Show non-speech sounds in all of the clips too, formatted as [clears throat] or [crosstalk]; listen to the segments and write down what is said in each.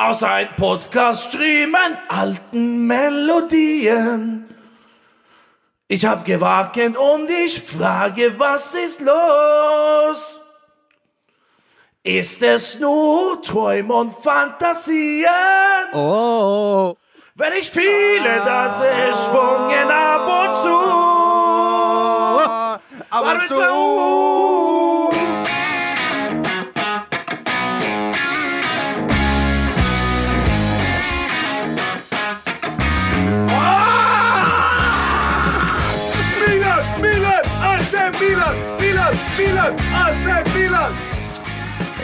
Aus ein Podcast strömen alten Melodien. Ich hab gewackelt und ich frage, was ist los? Ist es nur Träume und Fantasien? Oh. Wenn ich fühle, dass es schwungen ab und zu. Ab und zu.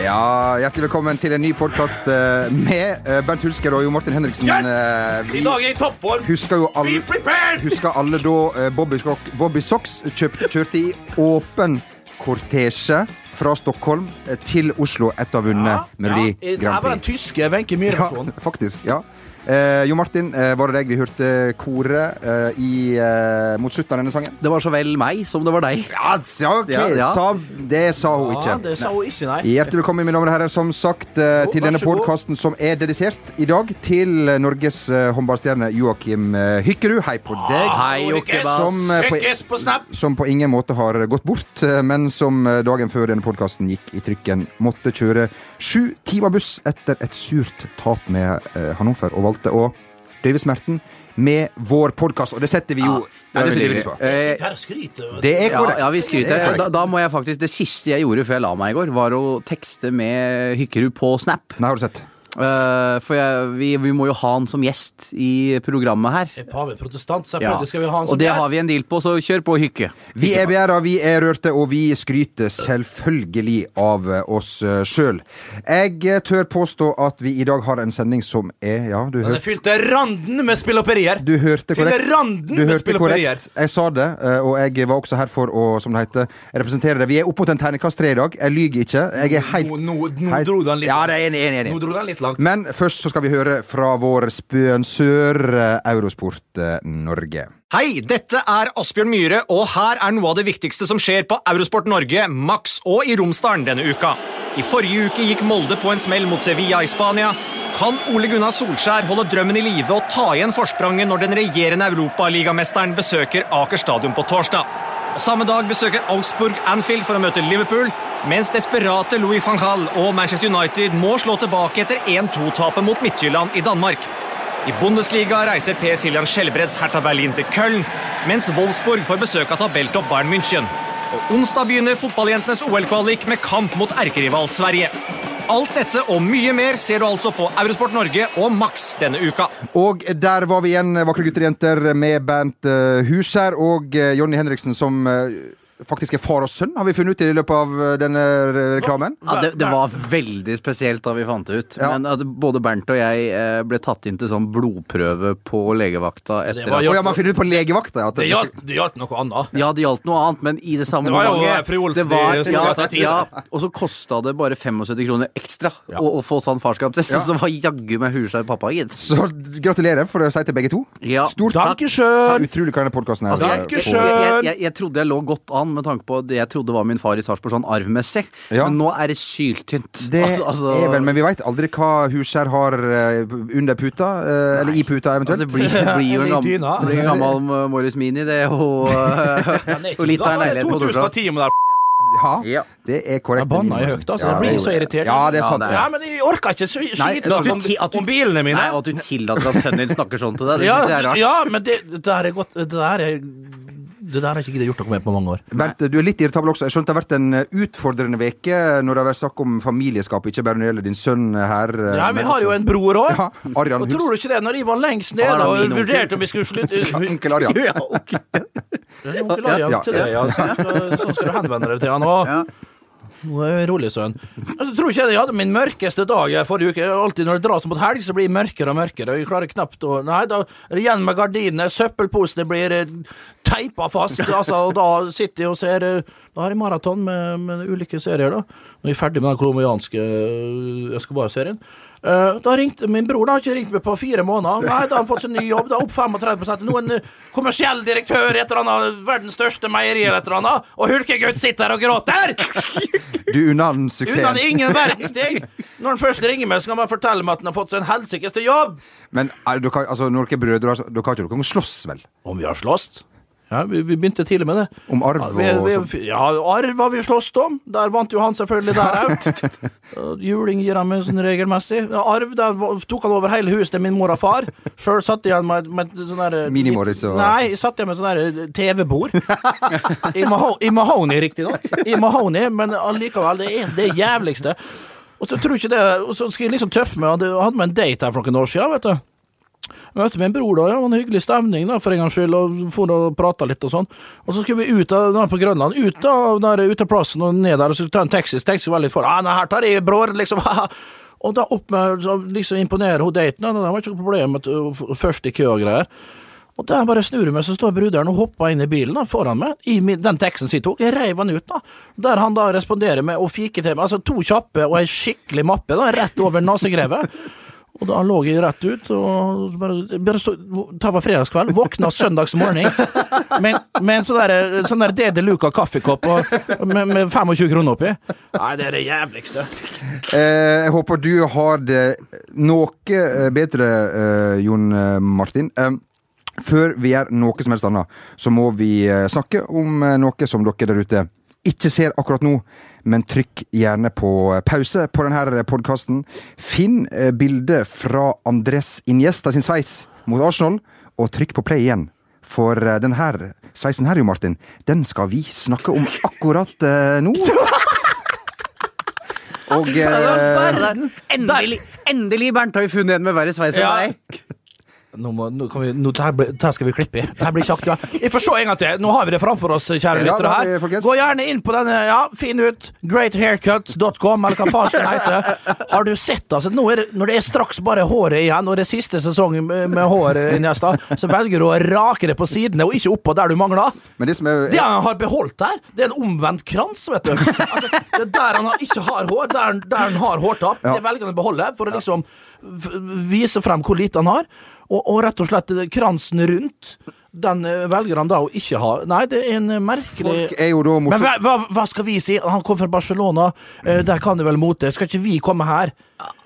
Ja, Hjertelig velkommen til en ny podkast med eh, Bernt Hulsker og Jo Martin Henriksen. Yes! Vi I dag er i toppform. husker jo Be alle prepared! Husker alle da eh, Bobby, Bobby Socks kjøp, kjørte i åpen kortesje fra Stockholm eh, til Oslo etter å ha vunnet Melodi Det her var den tyske Wenche Myhre-versjonen. Ja, faktisk. ja eh, Jo Martin, eh, var det deg vi hørte koret eh, i, eh, mot slutten av denne sangen? Det var så vel meg som det var deg. Ja, så, ok, Ja, ja. Sa, det sa hun Ja, ikke. det sa hun ikke, nei. Hjertelig velkommen mine damer og herrer, som sagt Jo, til denne podkasten som er dedisert i dag til Norges eh, håndballstjerne Joakim Hykkerud. Hei på deg. Hei, Jokkebas. Som, eh, på, på Snap. som på ingen måte har gått bort, men som dagen før denne podkasten gikk i trykken, måtte kjøre sju timer buss etter et surt tap med eh, Hannover, og valgte å døyve smerten med vår podkast. Og det setter vi jo det er det vi. Eh, du. Det er korrekt. ja, vi er skryter. korrekt. Da, da må jeg faktisk Det siste jeg gjorde før jeg la meg i går, var å tekste med Hykkerud på Snap. Nei, har du sett? Eh, for jeg, vi, vi må jo ha han som gjest i programmet her. Er Pave protestant, Ja. skal vi ha han som Og det gjest. har vi en deal på, så kjør på, Hykke. Vi er begjæra, vi er rørte, og vi skryter selvfølgelig av oss sjøl. Jeg tør påstå at vi i dag har en sending som er Ja, du er hørte Den til randen med spilloperier! du hørte korrekt. randen Du med hørte korrekt. Jeg sa det, eh, og jeg var også her for å, som det heter, representere det. Vi er oppe mot en terningkast tre i dag. Jeg lyver ikke. Jeg er helt Nå, nå, nå dro den litt Ja, det er enig, enig, Nå dro den litt langt. Men først så skal vi høre fra vår spønsør eh, Eurosport eh, Norge. Hei, dette er Asbjørn Myhre, og her er noe av det viktigste som skjer på Eurosport Norge, Max og i Romsdalen denne uka. I forrige uke gikk Molde på en smell mot Sevilla i Spania. Kan Ole Gunnar Solskjær holde drømmen i live og ta igjen forspranget når den regjerende europaligamesteren besøker Aker stadion på torsdag? Og Samme dag besøker Augsburg Anfield for å møte Liverpool, mens desperate Louis van Gaal og Manchester United må slå tilbake etter 1-2-tapet mot Midtjylland i Danmark. I Bundesliga reiser Per Siljan Skjelbreds Hertha Berlin til Köln, mens Wolfsburg får besøk av tabelltopp Bayern München. Og onsdag begynner fotballjentenes OL-kvalik med kamp mot erkerival Sverige. Alt dette og mye mer ser du altså på Eurosport Norge og Max denne uka. Og der var vi igjen, vakre gutter og jenter, med Bernt uh, Huskjær og eh, Jonny Henriksen, som eh, faktisk er far og sønn, har vi funnet ut i løpet av eh, denne reklamen. Ja, det, det var veldig spesielt da vi fant det ut. Ja. Men at både Bernt og jeg eh, ble tatt inn til sånn blodprøve på legevakta etter Det var at ja, man finner ut på legevakta. At Det gjaldt, det gjaldt noe annet. Ja, det gjaldt noe annet, men i det samme Det var jo, momentet- eh, fru Olsen det var- i ja, ja. Og så kosta det bare 75 kroner ekstra Ja. å, å få sånn farskapstest. Ja. [laughs] Så det var jaggu meg Huskjær pappa, gitt. Så gratulerer, for å si til begge to. Ja. Stort takk. Utrolig hva denne podkasten er. Altså, jeg, jeg, jeg trodde jeg lå godt an med tanke på det jeg trodde var min far i Sarpsborg sånn arvmessig, Ja. men nå er det syltynt. [laughs] Det Altså- altså- er vel, men vi veit aldri hva Huskjær har eh, under puta, Nei. eller i puta eventuelt. eventuelt. det blir, det blir jo [laughs] en gammel, blir en gammel Morris Mini, det, og, [laughs] jo og litt av en leilighet på Torshov. 2010 med der. Ja, Ja. det er korrekt. Jeg banna i høyt, altså. Jeg blir så irritert. Ja, det er sant. Ja, men jeg orker ikke så skit at om, ti- at du- om bilene mine. Nei, og at du tillater at sønnen din snakker sånn til deg, det ja, jeg er rart. ja, men det, det der er godt Det der er Det der har ikke giddet gjort noe med på mange år. Bernt, du er litt irritabel også. Jeg skjønte det har vært en eh, utfordrende veke når det har vært snakk om familieskap, ikke bare når det gjelder din sønn her. eh, Ja, Vi har jo en bror òg. Ja, Og tror du ikke det, når jeg var lengst nede og vurderte om vi skulle slutte Ja, Onkel Arjan. [laughs] Ja. Onkel Arjan Ja, ja. Så, så, så skal du henvende deg til han òg. Rolig, sønn. Jeg tror ikke jeg hadde min mørkeste dag forrige uke. Alltid når det dras mot helg, så blir det mørkere og mørkere. Jeg klarer knapt å Nei, da er det igjen med gardinene. Søppelposene blir eh, teipa fast. Altså, og da sitter jeg og ser eh, Da har jeg maraton med, med ulike serier, da. Når jeg er ferdig med den colombianske eh, Escobar-serien. Eh, da ringte min bror, da har ikke ringt meg på fire måneder. Nei, da har han fått seg ny jobb, da opp 35% Nå en eh, kommersiell direktør i et eller annet verdens største meieri eller et eller annet, og Hulkegutt sitter her og gråter! Du unner han suksessen. Unner ingen verdens ting! Når han først ringer meg, så kan han bare fortelle meg at han har fått seg en helsikes jobb! Men er, dere, altså, når dere er brødre, altså, dere har ikke dere slåss, vel? Om vi har slåss? Ja, vi, vi begynte tidlig med det. Om arv Ja, og vi, vi, sånn? ja, arv har vi slåss om. Der vant jo han selvfølgelig der òg. Juling gir han meg sånn regelmessig. Arv der tok han over hele huset til min mor og far. Sjøl satt jeg med, med sånn der Mini-Morris og- Nei, satt igjen med sånn der TV-bord. I, maho I Mahoney, riktignok. I Mahoney, men allikevel, det er det jævligste. Og så tror jeg ikke det Og så skal jeg liksom tøffe meg. Jeg hadde med en date her for noen år siden, vet du. Møte min bror, da. Ja, var en hyggelig stemning da, for en gangs skyld. Og for å prate litt og sånn. Og så skulle vi ut av, på Grønland, ut av der ut av plassen og ned der og så ta en taxi. Taxi var litt for. Ah, nei, her tar jeg bror, liksom. [laughs] og da opp med liksom imponere hun daten. Det var ikke noe problem med først i kø og greier. Og der bare snur jeg meg, så står bruderen og hopper inn i bilen da, foran meg, i den teksten sin tok. Jeg reiv han ut, da. Der han da responderer med å fike til meg. Altså to kjappe og ei skikkelig mappe, da, rett over nasegrevet. Og da lå jeg rett ut, og bare, bare så, Det var fredagskveld. Våkna søndagsmorgen med, med en sånn der, sånn der Dede Luca kaffekopp med, med 25 kroner oppi. Nei, det er det jævligste. Eh, jeg håper du har det noe eh, bedre, eh, Jon eh, Martin. Eh, før vi gjør noe som helst annet, så må vi eh, snakke om noe som dere der ute ikke ser akkurat nå. Men trykk gjerne på pause på denne podkasten. Finn eh, bildet fra Andres Iniesta sin sveis mot Arsenal, og trykk på play igjen. For denne sveisen her, Jo Martin, den skal vi snakke om akkurat eh, nå. [laughs] Og eh, Endelig, endelig, Bernt, har vi funnet en med verre sveis enn Ja. deg. Nå, må, nå, vi, nå det her, ble, det her skal vi klippe i. Det her blir ikke aktuelt. Vi får se en gang til. Nå har vi det framfor oss, kjære lyttere. her. folkens. Gå gjerne inn på denne. Ja, fin ut. Greathaircuts.com, eller hva faen den heter. Har du sett, altså, nå det, når det er straks bare håret igjen, og det er siste sesong med, hår, Iniesta, så velger du å rake det på sidene og ikke oppå der du mangler. men det som er, Det han har beholdt der, det er en omvendt krans, vet du. Altså, det er der han ikke har hår, der, der han har hårtapp. Ja. Det velger han å beholde for å liksom vise frem hvor lite han har. Og, og rett og slett kransen rundt, den eh, velger han da å ikke ha. Nei, det er en eh, merkelig folk er jo da Men hva, hva, hva skal vi si? Han kom fra Barcelona, eh, der kan det vel mote. Skal ikke vi komme her?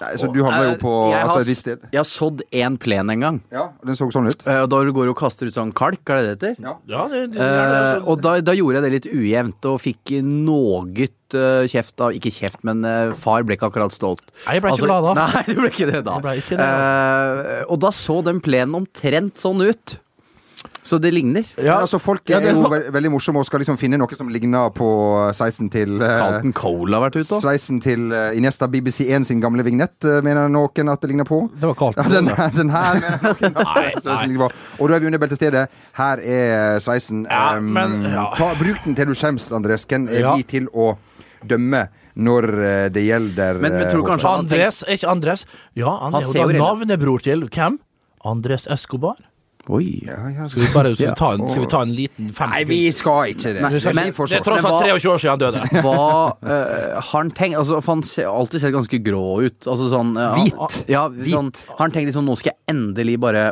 Nei, Så du handler jo på altså, har, sted? jeg har sådd en plen en gang. Ja, den så sånn ut. Og Da du går og kaster ut sånn kalk, er det det det heter? Ja. Ja, det, det, Eh, og da, da gjorde jeg det litt ujevnt, og fikk noe uh, kjeft av Ikke kjeft, men far ble ikke akkurat stolt. Nei, jeg ble ikke glad da. [laughs] Nei, du ble ikke det da. Ikke det Eh, og da så den plenen omtrent sånn ut. Så det ligner. ja, Men altså, folk ja, er det- jo ve veldig morsomme og skal liksom finne noe som ligner på sveisen til eh, Carlton Cole har vært ute òg. Sveisen til eh, Iniesta BBC1 sin gamle vignett, eh, mener noen at det ligner på. Det var Carlton. Ja, den, her- den her mener noen at Nei, sveisen nei. ligner på. Og da er vi under beltestedet. Her er sveisen. Ja, Em, men, ja. ta, bruk den til du skjems, Andres. Hvem er Ja. vi til å dømme når eh, det gjelder Men- men tror du eh, kanskje- Andres, er ikke Andres? Ja, han, Han er ser jo jo da redd. navnebror til hvem? Andres Escobar. Oi. Ja, ja, Skal vi bare skal vi ta en, skal vi ta en liten fem Nei, vi skal ikke det. Skal Men- det er tross alt 23 år siden han døde. Hva uh, har han tenkt altså, Han har alltid sett ganske grå ut. Altså sånn uh, Hvit. Ja, Hvit. Sånn, har han tenkt liksom nå skal jeg endelig bare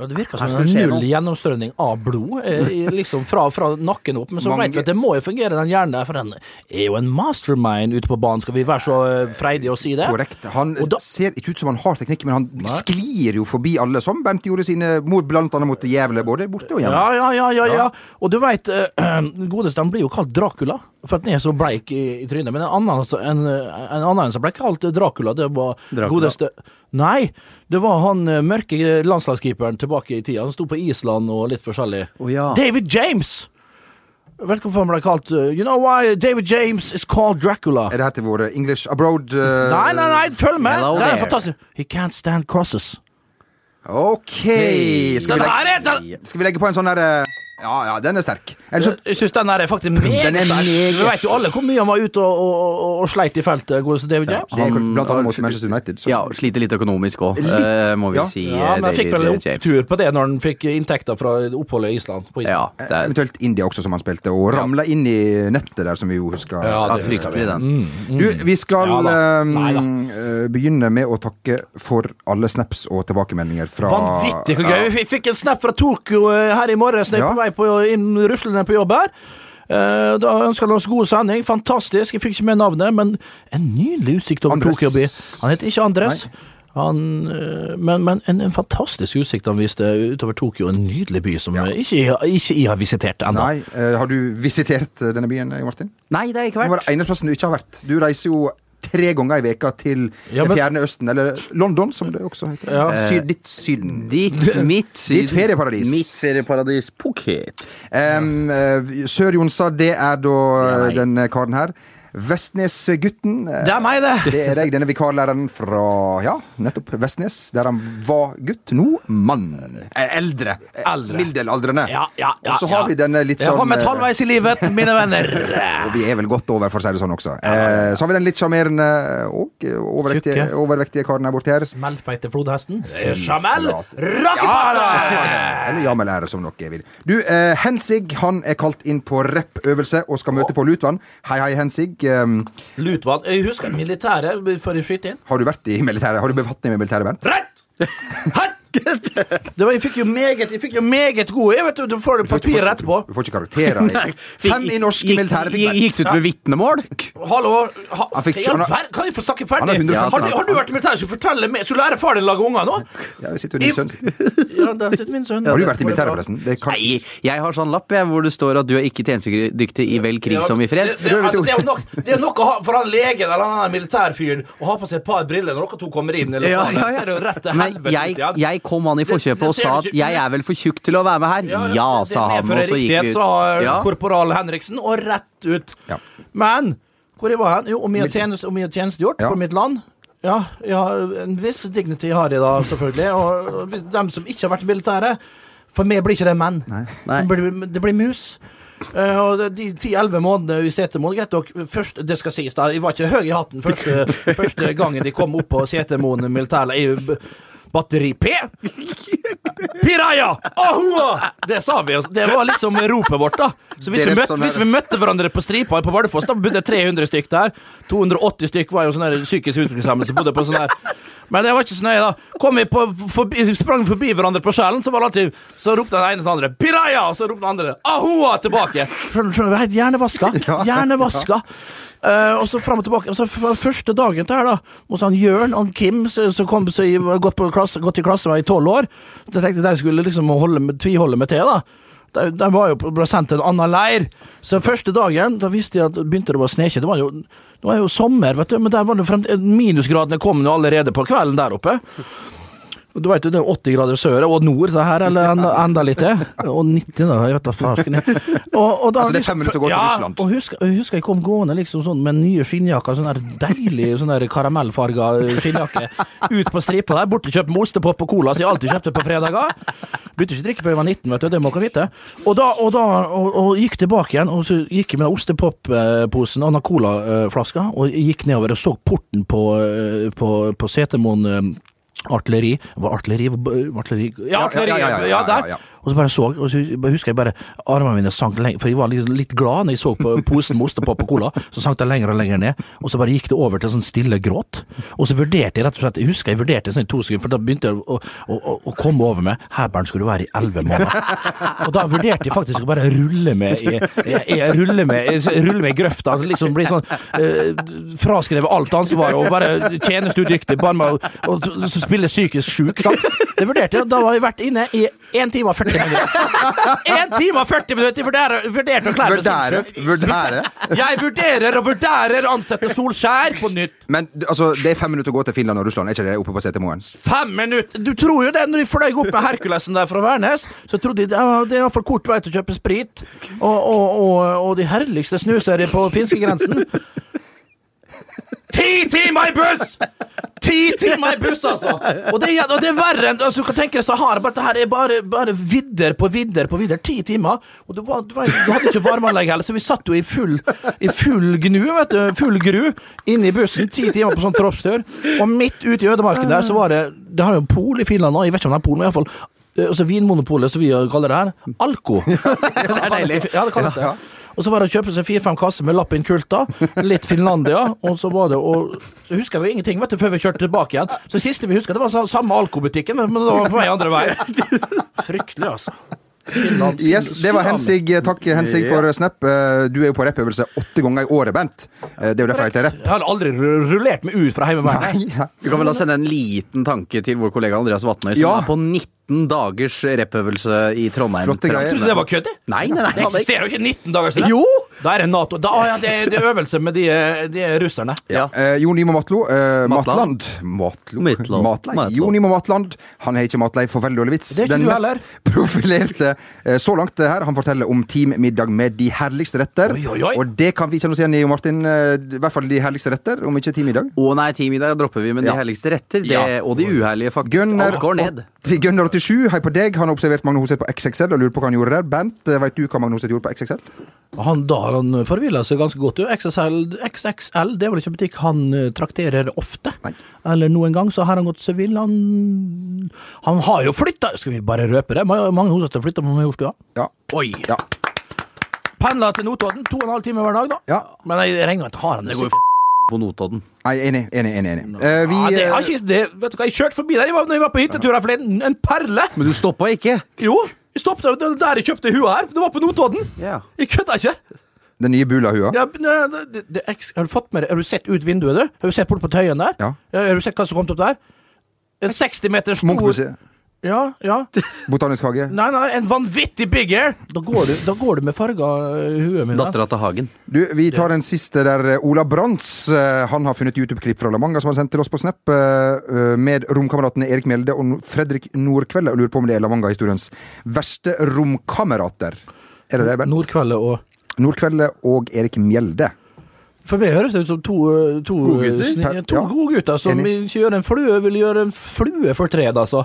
Ja, det virker som en null gjennomstrømning av blod, eh, [laughs] liksom fra, fra nakken opp. Men så Mange- vet vi at det må jo fungere, den hjernen der, for den er jo en mastermind ute på banen. Skal vi være så eh, freidige å si det? Korrekt. Han da- ser ikke ut som han har teknikk, men han sklir jo forbi alle, som Bent gjorde sine mot, blant annet mot Jævle, både borte og hjemme. Ja, ja, ja, ja, ja. Og du veit, [clears throat] godeste han blir jo kalt Dracula, for at den er så bleik i, i trynet. Men en annen, altså, en, en annen som ble kalt Dracula, det var Dracula. godeste Nei, det var han eh, mørke landslagskeeperen tilbake i tida. Han sto på Island og litt forskjellig. Oh, ja. David James! Vet du hvorfor han ble kalt uh, You know why David James is called Dracula? Er det her til våre English abroad uh, Nei, nei, nei, følg med! Hello det er there. fantastisk. He can't stand crosses. OK! Skal vi, legge, skal vi legge på en sånn derre uh, Ja, ja, den er sterk. Eller så Jeg syns den er faktisk meget sterk. Vi vet jo alle hvor mye han var ute og, og, og, og sleit i feltet, godeste David James. det Han- blant annet mot Manchester United. Så. Ja, sliter litt økonomisk òg, Litt, må vi ja. si. Ja, men han fikk vel David opptur på det når han fikk inntekter fra oppholdet i Island. På Island. Ja, det er Eventuelt India også, som han spilte, og ramla inn i nettet der, som vi jo husker. ja, det fryktelig, den. Du, vi skal Ja da. um, Nei da. eh, begynne med å takke for alle snaps og tilbakemeldinger fra Vanvittig hvor Ja. gøy. Vi fikk en snap fra Tokyo eh, her i morges Ja. på vei på, inn ruslende på jobb her. Eh, Da ønska han oss god sending. Fantastisk. Jeg fikk ikke med navnet, men en nydelig utsikt over Andres. Tokyo by. Han heter ikke Andres. Han, eh, men men en, en fantastisk utsikt han viste utover Tokyo. En nydelig by som Ja. ikke, ikke jeg har visitert ennå. Eh, har du visitert denne byen, Martin? Nei, det har jeg ikke Det var vært. eneste plassen du ikke har vært. Du reiser jo tre ganger i veka til Ja, men- fjerne østen, eller London, som det også heter. Ja. Syd, ditt Syden. [laughs] Ditt, mitt, Ditt ferieparadis. Mitt ferieparadis Phuket. Um, eh, Sør Jonsa, det er da ja, er denne karen her. Vestnesgutten. Det er meg, det. [laughs] Det er deg, denne vikarlæreren fra ja, nettopp Vestnes, der han var gutt, nå mann. Eh, Eldre. Eh, Eldre. Middelaldrende. Ja, ja, ja, Og så har ja. vi denne litt Jeg har sånn kommet eh, halvveis i livet, mine venner. [laughs] og vi er vel godt over, for å si det sånn også. Eh, så har vi den litt sjarmerende og overvektige, overvektige karen her borte her. Smellfeite flodhesten. Jamel Ja, Eller Jamel jammelære, som dere vil. Du, eh, Hensig han er kalt inn på rep-øvelse og skal møte på Lutvann. Hei, hei, Hensig. Um, Lutvann. Jeg husker militæret, for å skyte inn. har du vært i militæret? Har du befatning med militæret, Bernt? Rett! Hett! Det var, jeg fikk jo meget, jeg fikk jo meget gode. Jeg vet du, du får det papiret etterpå. Du får ikke karakterer. Fem i norsk militære fikk. Gikk du ut med vitnemål? Hallo? Ha, fikk- har- ver- kan jeg få snakke ferdig? har, du, har du vært i militæret? Skal du fortelle meg Skal du lære far din å lage unger nå? Ja, vi sitter jo din sønn. Ja, der sitter min sønn. Har du vært i militæret, forresten? Det kan... Nei, jeg har sånn lapp jeg, hvor det står at du er ikke tjenestedyktig i vel krig som i fred. Det, det, altså, det er nok, det er nok å ha, for han legen eller han militærfyren å ha på seg et par briller når dere to kommer inn. Eller Ja, ja, ja. er rett til Men helvete jeg, igjen. Jeg kom han i forkjøpet og sa at jeg er vel for tjukk til å være med her. Ja, ja sa han, og så gikk vi ut. sa Ja. korporal Henriksen, og rett ut. Ja. Men hvor jeg var hen? Jo, om jeg har tjenestegjort Ja. for mitt land. Ja, jeg en viss dignity har jeg da, selvfølgelig. Og dem som ikke har vært i militæret For meg blir ikke det menn. Nei. Det blir, det blir mus. Uh, og de ti-elleve månedene i Setermoen Greit nok, først, det skal sies, da, jeg var ikke høy i hatten første, [laughs] første gangen de kom opp på Setermoen militærleir. Batteri P. Piraya! Ahua! Det sa vi. altså. Det var liksom ropet vårt, da. Så hvis vi, møtte, sånn hvis vi møtte hverandre på stripa på Bardufoss, da bodde 300 stykk der. 280 stykk var jo sånne psykisk utviklingshemmede som bodde på sånn der. Men det var ikke så nøye, da. Kom vi på, forbi, sprang forbi hverandre på skjellen, så var det alltid Så ropte den ene til den andre 'Piraya!' Og så ropte den andre 'Ahoa!' tilbake. Skjønner skjønner du? Helt hjernevaska. [laughs] Hjernevaska. Uh, og så fram og tilbake. Og så f- første dagen til her, da, hos han Jørn og Kim, som har kom så i, gått, på klasse, gått i klasse var i tolv år, da tenkte jeg de skulle liksom holde, med- tviholde meg til, da. De, de var jo ble sendt til en annen leir. Så første dagen da visste jeg at begynte det å sneke. Det var jo, det var jo sommer, vet du, men der var det frem, minusgradene kom jo allerede på kvelden der oppe. Du vet jo, det er 80 grader sør og nord, det her, eller enda, enda litt til. Og 90, da. Jeg vet da farsken. Og, og da, Altså, det er fem minutter å gå til Russland. ja, Og husker, jeg husker jeg kom gående liksom sånn med nye skinnjakker, sånn der deilig sånn der karamellfarga skinnjakke, ut på stripa der, borte kjøpt ostepop og cola, som jeg alltid kjøpte på fredager. Begynte ikke å drikke før jeg var 19, vet du, det må dere vite. Og da, og da og, og gikk tilbake igjen, og så gikk jeg med ostepopposen og den colaflaska, og gikk nedover og så porten på, eh, på, på Setermoen artilleri. Var artilleri, artilleri Ja, artilleri! ja, ja, ja, ja, Og så bare så, og så husker jeg bare armene mine sank lenger, for jeg var litt, litt glad når jeg så på posen med ostepop og cola. Så sank det lenger og lenger ned, og så bare gikk det over til sånn stille gråt. Og så vurderte jeg rett og slett, jeg husker jeg vurderte sånn i to sekunder, for da begynte jeg å, å, å, å komme over meg. Her, skal du være i elleve måneder. Og da vurderte jeg faktisk å bare rulle med i, jeg, jeg, rulle med, rulle med i grøfta. altså Liksom bli sånn eh, fraskrevet alt ansvar og bare tjenesteudyktig, bare med å spille psykisk sjuk. sant? Det vurderte jeg. Da var vi vært inne i 1 time og 40 minutter. 1 time og 40 minutter! Vurderer- vurderte å klare Vurdere. Vurdere. Jeg vurderer og vurderer å ansette Solskjær på nytt. Men altså, det er fem minutter å gå til Finland og Russland, er ikke det oppe på Setermoen? Fem minutter! Du tror jo det, når de fløy opp med Herkulesen der fra Værnes, så trodde de det var- for kort vei til å kjøpe sprit. Og, og, og, og de herligste snusere på finskegrensen. Ti timer i buss! Ti timer i buss, altså! Og det, er- og det er verre enn altså, Du kan tenke deg Sahara. Bare, det her er bare, bare vidder på vidder på vidder. Ti timer. Og du, var, var, du hadde ikke varmeanlegg heller, så vi satt jo i full, i full gnu, vet du. Full gru inne i bussen. Ti timer på sånn troppstur. Og midt ute i ødemarken der, så var det Det har jo pol i Finland nå, jeg vet ikke om det er pol, men iallfall Altså Vinmonopolet, som vi kaller det her. Alko. ja, det er deilig. Ja, det kalles det. Og så var det å kjøpe seg fire-fem kasser med lapp Kulta, litt Finlandia, og så var det og Så husker vi jo ingenting vet du, før vi kjørte tilbake igjen. Så det siste vi husker, det var samme Alko-butikken, men men det var på vei andre vei. Fryktelig, altså. Finland, Yes, det var Hensig. Takk, Hensig, for snap. Eh, Du er jo på rappøvelse åtte ganger i året, Bent. Eh, Det er jo derfor jeg heter rapp. Jeg har aldri rullert meg ut fra ja. Du kan vel da sende en liten tanke til vår kollega Andreas Vatnøy, som Ja. er på 19 dagers repøvelse i Trondheim. Flotte greier. Trodde du det var kødd? Nei, nei, nei. Det eksisterer jo ikke 19 dager siden. Jo! Da er det Nato. Da, ja, det, er, det er øvelse med de, de russerne. Ja. Eh, Jon Nimo Matlo. Eh, Matland. Matlo. Matlo. Matland. Matlei. Matland. Jon Nimo Matland. Han har ikke matlei for veldig dårlig vits. Det er ikke Den du mest heller. [laughs] profilerte eh, så langt det her. Han forteller om teammiddag med de herligste retter. Oi, oi, oi. Og det kan vi kjenne oss igjen i, Martin. Eh, I hvert fall de herligste retter, om ikke teammiddag. Å nei, teammiddag dropper vi, men Ja. de herligste retter, det, Ja. og de uherlige, faktisk. Gunner, går ned. Gunnar 87, hei på deg. Han har observert Magne Hoseth på XXL og lurer på hva han gjorde der. Bent, veit vet du hva Magne Hoseth gjorde på XXL? Han, da har han forvilla seg ganske godt. jo. XXL, XXL det er vel ikke en butikk han eh, trakterer ofte. Nei. Eller noen gang så har han gått seg vill. Han, han har jo flytta Skal vi bare røpe det? Magne Hoseth har flytta på Majorstua. Ja. Oi! Ja. Pendler til Notodden. To og en halv time hver dag, da. ja. Men jeg regner med at har han det. Det går på Notodden. Nei, enig, enig, enig. enig. Eh, vi, ja, det, eh, har ikke, det, vet du hva, jeg kjørte forbi der jeg var, når jeg var på hyttetur for det er En perle! Men du stoppa ikke? Jo, jeg stoppet, der jeg kjøpte hua her. Det var på Notodden. Yeah. Jeg kødda ikke. den nye Bula-hua. Ja, eh, det, det, det, har du fått med Har du sett ut vinduet, du? Har du sett bort på Tøyen der? Ja. Har du sett hva som kom opp der? En 60 meter stor. Ja, ja. Botanisk hage. Nei, nei, en vanvittig big air! Da går du, da går du med farga uh, huet mitt. Dattera til Hagen. Du, Vi tar en siste der. eh, Ola Brantz eh, han har funnet YouTube-klipp fra La Manga som han sendte til oss på Snap, eh, eh, med romkameratene Erik Mjelde og Fredrik Nordkvelde, og lurer på om det er La Manga-historiens verste romkamerater. Er det det, Ben? Nordkveldet og Nordkvelde og Erik Mjelde. For meg høres det ut som to, to, Gode gutter? to Ja. gode gutter som Enig. ikke gjør en flue, vil gjøre en flue for tred, altså.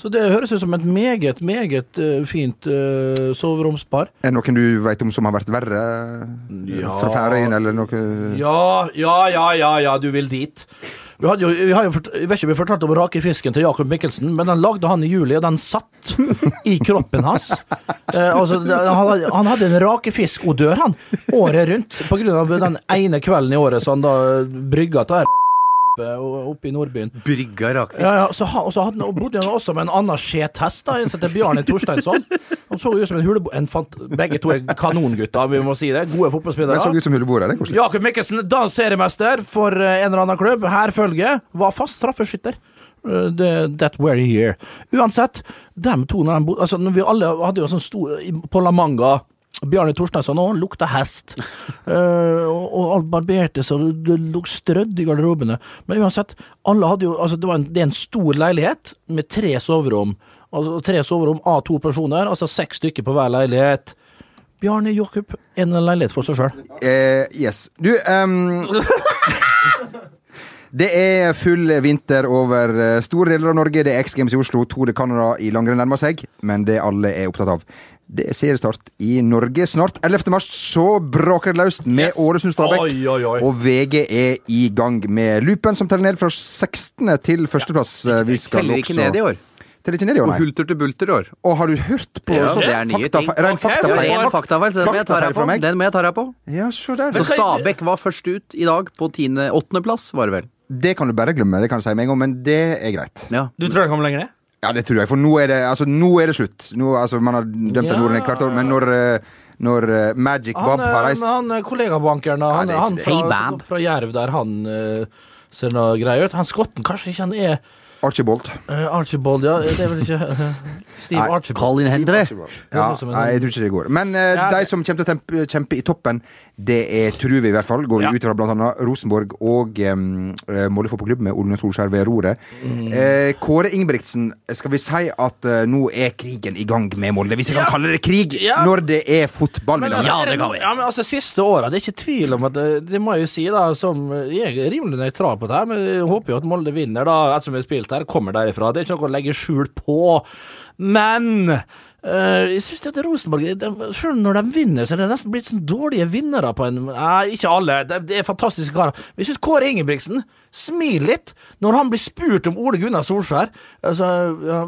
Så det høres ut som et meget, meget uh, fint uh, soveromspar. Er det noen du vet om som har vært verre? Ja. Fra Færøyene, eller noe Ja, ja, ja, ja, ja, du vil dit. Vi, hadde jo, vi har jo jeg vet ikke om vi fortalte om rakefisken til Jakob Mikkelsen, men den lagde han i juli, og den satt i kroppen hans. [laughs] Eh, altså, han, hadde- en rakefiskodør, han, året rundt, på grunn av den ene kvelden i året så han da brygga til her oppe i Nordbyen. Brygga rakfisk. Ja, ja, så han, og så hadde han, bodde han også med en annen skjethest, da, en som heter Bjarne Torsteinsson. Han så ut som en hulebo... En fant, begge to er kanongutter, vi må si det. Gode fotballspillere. Men så ut som huleboer, eller? er koselig. Jakob Mikkelsen, da seriemester for eh, en eller annen klubb. Hærfølge var fast straffeskytter. Eh, that were here. Uansett, dem to når de bodde altså, Vi alle hadde jo sånn stor På La Manga. Bjarne Torstensson òg lukta hest. uh, [laughs] og, og alt barberte seg, og det lå strødd i garderobene. Men uansett, alle hadde jo altså, det, var en, det er en stor leilighet med tre soverom. Altså Tre soverom av to personer, altså seks stykker på hver leilighet. Bjarne Jakob, en leilighet for seg sjøl. Uh, yes. Du um... [laughs] Det er full vinter over eh, store deler av Norge. Det er X Games i Oslo, Tour de Canada i langrenn nærmer seg. Men det alle er opptatt av, det er seriestart i Norge snart. 11. mars så braker det løst med Yes. Ålesund-Stabæk. Oi, oi, oi. Og VG er i gang med loopen, som teller ned fra 16. til førsteplass. Ja. Vi skal Teller ikke også ned i år. Teller ikke ned i år, Og hulter til bulter i år. Og har du hørt på Ja, sånn det er nye fakta, ting. Rein faktafeil? det er en faktafeil, så den må jeg ta deg på. Den må jeg ta deg på. Ja, så, der. Så Stabæk var først ut i dag på åttendeplass, var det vel. Det kan du bare glemme, det kan du si med en gang, men det er greit. Ja. Du tror jeg kommer lenger ned? Ja, det tror jeg, for nå er det, altså, nå er det slutt. Nå, altså, man har dømt Ja. Norden i hvert år, men når, eh, når Magic Magic Bob har eh, reist han eh, kollegabankeren, han, det er han fra, Hey, fra Jerv der, han eh, ser noe greier ut. Han skotten, kanskje ikke han er Archibald Uh, Archibald, ja. Det er vel ikke [laughs] Steve Nei, Archibald. Colin Hendre. Ja, nei, jeg tror ikke det går. Men uh, Ja, de som kommer til å kjempe i toppen, det er, tror vi i hvert fall, går vi Ja. ut fra annet Rosenborg og um, Molde fotballklubb med Olne Solskjær ved roret. Mm. Eh, Kåre Ingebrigtsen, skal vi si at nå er krigen i gang med Molde? Hvis jeg kan kalle det krig Ja. når det er fotball? Men altså. Ja, det kan vi. Ja, men altså, Siste åra, det er ikke tvil om at det, det må jeg jo si, da, som jeg er rimelig nøytral på det her, men jeg håper jo at Molde vinner, da, ettersom vi har spilt her, kommer derifra. Det er ikke noe å legge skjul på. Men Uh, jeg syns at Rosenborg de, Selv når de vinner, så er det nesten blitt sånn dårlige vinnere på en Nei, ikke alle. Det, de er fantastiske karer. vi syns Kåre Ingebrigtsen Smil litt når han blir spurt om Ole Gunnar Solskjær. Altså,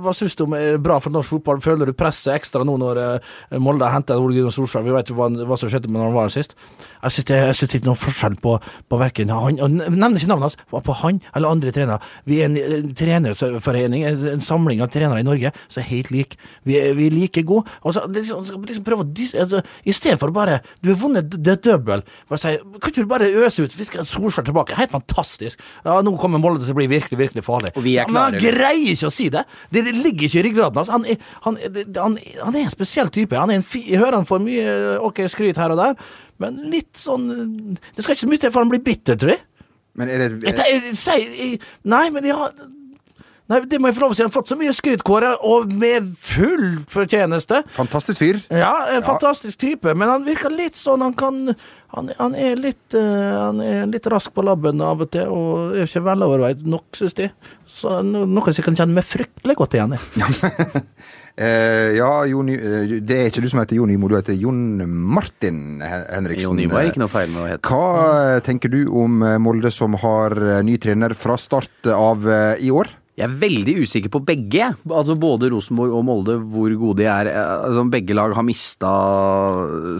hva syns du om er bra for norsk fotball? Føler du presset ekstra nå når eh, Molde har henta Ole Gunnar Solskjær? Vi vet jo hva, hva som skjedde med når han var her sist. Jeg syns det, er noen forskjell på, på verken han Jeg nevner ikke navnet hans, på han eller andre trenere. Vi er en, en trenerforening, en, en samling av trenere i Norge som er helt like. Vi vi er like gode. Og så liksom, liksom prøve å altså, I stedet for bare Du har vunnet det double. Si, kan ikke du bare øse ut? Vi skal Solskjær tilbake. Helt fantastisk. Ja, nå kommer Molde til å bli virkelig, virkelig farlig. Og vi er Ja, men han greier ikke å si det. Det, det ligger ikke i ryggraden hans. Han, han, han, han er en spesiell type. Han er en fi, jeg hører han får mye ok skryt her og der, men litt sånn Det skal ikke så mye til for han blir bitter, tror jeg. Men er det Jeg, jeg, jeg, jeg, nei, men de har Nei, det må jeg få lov å si. Han har fått så mye skryt, Kåre, og med full fortjeneste. fantastisk fyr? Ja, en fantastisk type, men han virker litt sånn Han kan Han, han er litt uh, Han er litt rask på labben av og til, og er ikke veloverveid nok, syns de. Så no- noe som jeg kan kjenne meg fryktelig godt igjen i. [laughs] uh, ja, Jon, eh, det er ikke du som heter Jon Nymo, du heter Jon Martin Henriksen. Jon Nymo er ikke noe feil med å hete. Hva tenker du om Molde som har ny trener fra start av i år? Jeg er veldig usikker på begge. Altså Både Rosenborg og Molde, hvor gode de er. Eh, Altså Begge lag har mista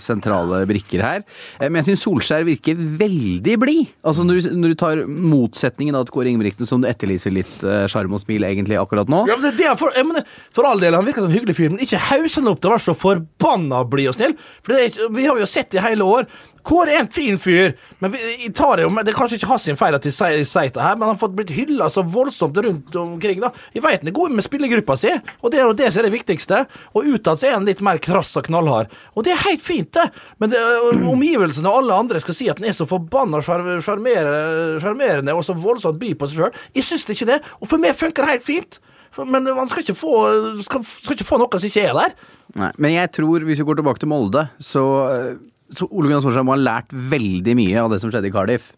sentrale brikker her. Eh, Men jeg syns Solskjær virker veldig blid. Altså når, du- når du tar motsetningen av Kåre Ingebrigtsen, som du etterlyser litt eh, sjarm og smil egentlig akkurat nå. Ja, men det, er for, mener, for all del, han virker som en hyggelig fyr, men ikke haus han opp til å være så forbanna blid og snill. For ikke, Vi har jo sett det i hele år. Kåre er en fin fyr, men vi, tar det jo det er kanskje ikke hans feil at de sier det her, men han har fått blitt hylla så voldsomt rundt omkring. da. Jeg vet han er god med spillergruppa si, og det er jo det som er det viktigste. Og utad er han litt mer krass og knallhard. Og det er helt fint, det. Men det, omgivelsene og alle andre skal si at han er så forbanna sjarmerende og så voldsomt by på seg sjøl. Jeg syns ikke det, og for meg funker det helt fint. Men man skal ikke få, skal, skal ikke få noe som ikke er der. Nei, men jeg tror, hvis vi går tilbake til Molde, så, så Ole Gunnar Solskjær må ha lært veldig mye av det som skjedde i Cardiff.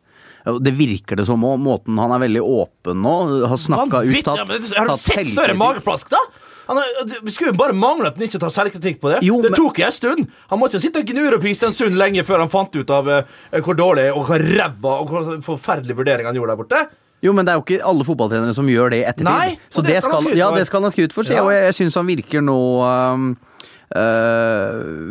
Det virker det som òg. Måten han er veldig åpen nå, har snakka ut, tatt, ja, men Har du sett større mageplask, da? Han er, vi skulle jo bare mangle at han ikke tar selvkritikk på det. Jo, det tok jeg en stund. Han måtte sitte og gnure på stund lenge før han fant ut av uh, hvor dårlig og hvor ræva og hvor forferdelig vurdering han gjorde der borte. Jo, men det er jo ikke alle fotballtrenere som gjør det i ettertid. Nei, og så det det skal ja, det skal han ha skryt for. Ja. og jeg, jeg syns han virker nå um,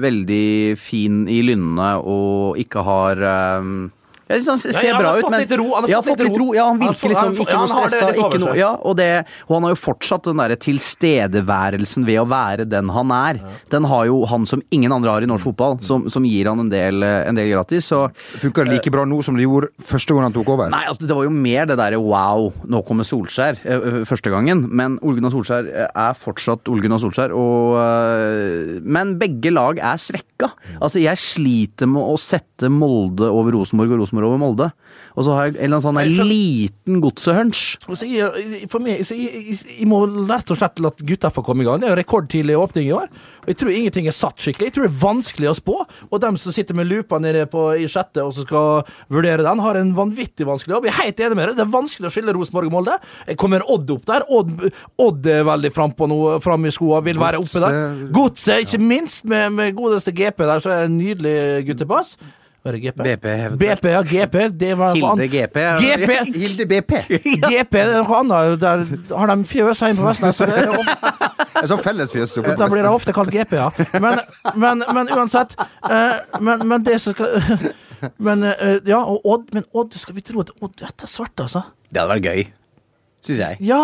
veldig fin i lynnet og ikke har um, jeg synes han ser ja, han bra har ut, fått men litt ro, han har ja, fått litt ro. Ja, han virker liksom ikke noe stressa. Ikke noe, ja, og, det, og han har jo fortsatt den derre tilstedeværelsen ved å være den han er. Den har jo han som ingen andre har i norsk fotball, som, som gir han en del, en del gratis. Så Funker det like bra nå som det gjorde første gang han tok over? Nei, altså det var jo mer det derre wow, nå kommer Solskjær eh, eh, første gangen. Men Ole Gunnar Solskjær eh, er fortsatt Ole Gunnar Solskjær. Og, men begge lag er svekka. Altså jeg sliter med å sette Molde over Rosenborg og Rosenborg over Molde. Og så har jeg en eller annen sånn Nei, liten jeg, for meg, så jeg, jeg, jeg må rett og slett la gutta få komme i gang. Det er jo rekordtidlig åpning i år. Og jeg tror ingenting er satt skikkelig. Jeg tror det er vanskelig å spå. Og dem som sitter med lupa nede på, i sjette og som skal vurdere den, har en vanvittig vanskelig jobb. Jeg er helt enig med deg. Det er vanskelig å skille Rosenborg og Molde. Jeg kommer Odd opp der. Odd, Odd er veldig frampå nå, fram i skoa, vil være oppe der. Godset- Godset, ikke minst, med, med godeste GP der, så er det en nydelig guttepass. Var det GP? BP. BP, ja, GP. Det var Hilde GP. GP! [laughs] Hilde BP. GP, [laughs] det er noe annet. Der har de fjøs hjemme på Vestnes. så det er ofte- [laughs] En sånn fellesfjøs. Da blir det ofte kalt GP, ja. Men, men, men uansett. eh, men, men det som skal Men eh, ja, og Odd, men Odd, skal vi tro at Odd Dette er svart, altså? Det hadde vært gøy, syns jeg. Ja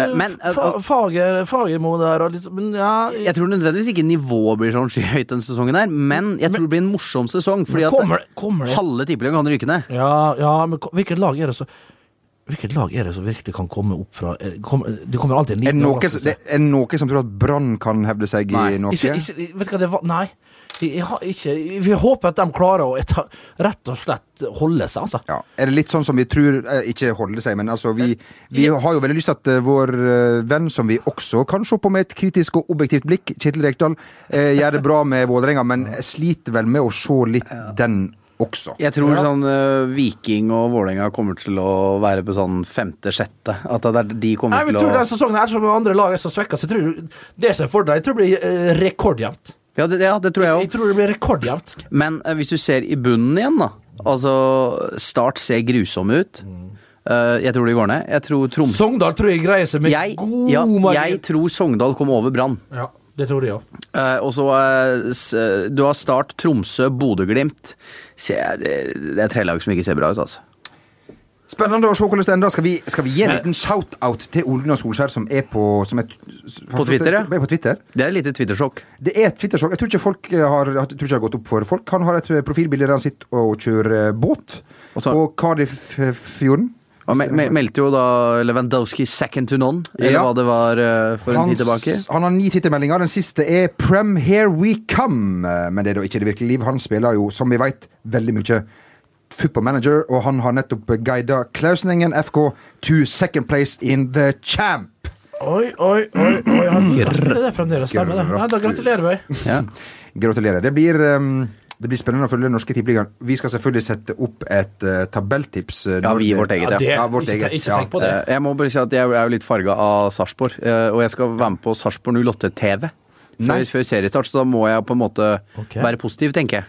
Eh, men, eh, fa Fager, Fagermo der og litt Men ja Jeg tror nødvendigvis ikke nivået blir sånn skyhøyt denne sesongen her, men jeg tror det blir en morsom sesong. Fordi at kommer, kommer det halve tippeligaen kan ryke ned. Ja, ja, men hvilket lag er det så Hvilket lag er det som virkelig kan komme opp fra eh, kom, Det kommer alltid en Er det liten noe, det er noe som tror at Brann kan hevde seg Nei, i noe? Ikke, ikke, vet du hva det var Nei. Jeg, ikke Vi håper at de klarer å eta, rett og slett holde seg, altså. Ja. Er det litt sånn som vi tror eh, Ikke holde seg, men altså vi, vi har jo veldig lyst til at eh, vår eh, venn, som vi også kan se på med et kritisk og objektivt blikk, Kjetil Rekdal, eh, gjør det bra med Vålerenga, men sliter vel med å se litt den også. Jeg tror Ja. sånn uh, Viking og Vålerenga kommer til å være på sånn femte-sjette. At det er, de kommer Nei, men jeg til tror den sesongen er som andre lag er så svekka, så jeg tror det som er fordelen, jeg tror det blir uh, rekordjevnt. Ja det, ja, det tror jeg Jeg tror det blir rekordjevnt. Men eh, hvis du ser i bunnen igjen, da. Altså, Start ser grusom ut. Eh, jeg tror de går ned. Jeg tror Troms... Sogndal tror jeg greier seg med Jeg, god ja, margin. jeg tror Sogndal kommer over Brann. Ja, det tror jeg òg. Eh, og så eh, s- eh, Du har Start, Tromsø, Bodø-Glimt. Se, Det, det er tre lag som ikke ser bra ut, altså. Spennende å se hvordan det ender. Skal vi, skal vi gi en liten shout-out til Ole Gunnar Solskjær, som er på som er, På Twitter, ja. På Twitter? Det er et lite Twitter-sjokk. Det er et Twitter-sjokk. Jeg tror ikke folk eh, har, jeg tror ikke har gått opp for folk. Han har et eh, profilbilde der han sitter og kjører eh, båt Også, på Cardiff-fjorden. Han me me meldte jo da Lewandowski second to none, eller Ja. hva det var for en tid tilbake. han har ni tittelmeldinger. Den siste er 'Prem Here We Come'. Men det er da ikke det virkelige liv. Han spiller jo, som vi veit, veldig mye football manager, og han har nettopp guida Klausningen, FK to second place in the champ. Oi, oi, oi. oi han gratulerer det fremdeles. Stemme, det. Nei, da gratulerer vi. Ja. Gratulerer. Det blir, um, det blir spennende å følge den norske tippeligaen. Vi skal selvfølgelig sette opp et uh, tabelltips. uh, Ja, vi vårt eget, Ja, det, ja. Ja, vårt ikke, eget, ikke tenk på det. Eh, Jeg må bare si at jeg er jo litt farga av Sarpsborg, uh, og jeg skal være med på Sarpsborg 08 TV. Før, før seriestart, så da må jeg på en måte okay. være positiv, tenker jeg.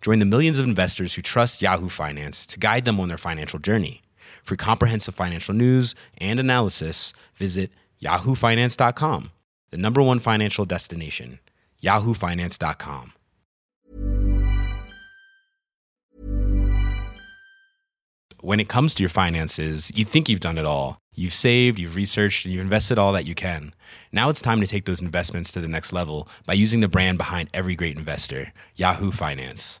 Join the millions of investors who trust Yahoo Finance to guide them on their financial journey. For comprehensive financial news and analysis, visit yahoofinance.com, the number one financial destination, yahoofinance.com. When it comes to your finances, you think you've done it all. You've saved, you've researched, and you've invested all that you can. Now it's time to take those investments to the next level by using the brand behind every great investor, Yahoo Finance.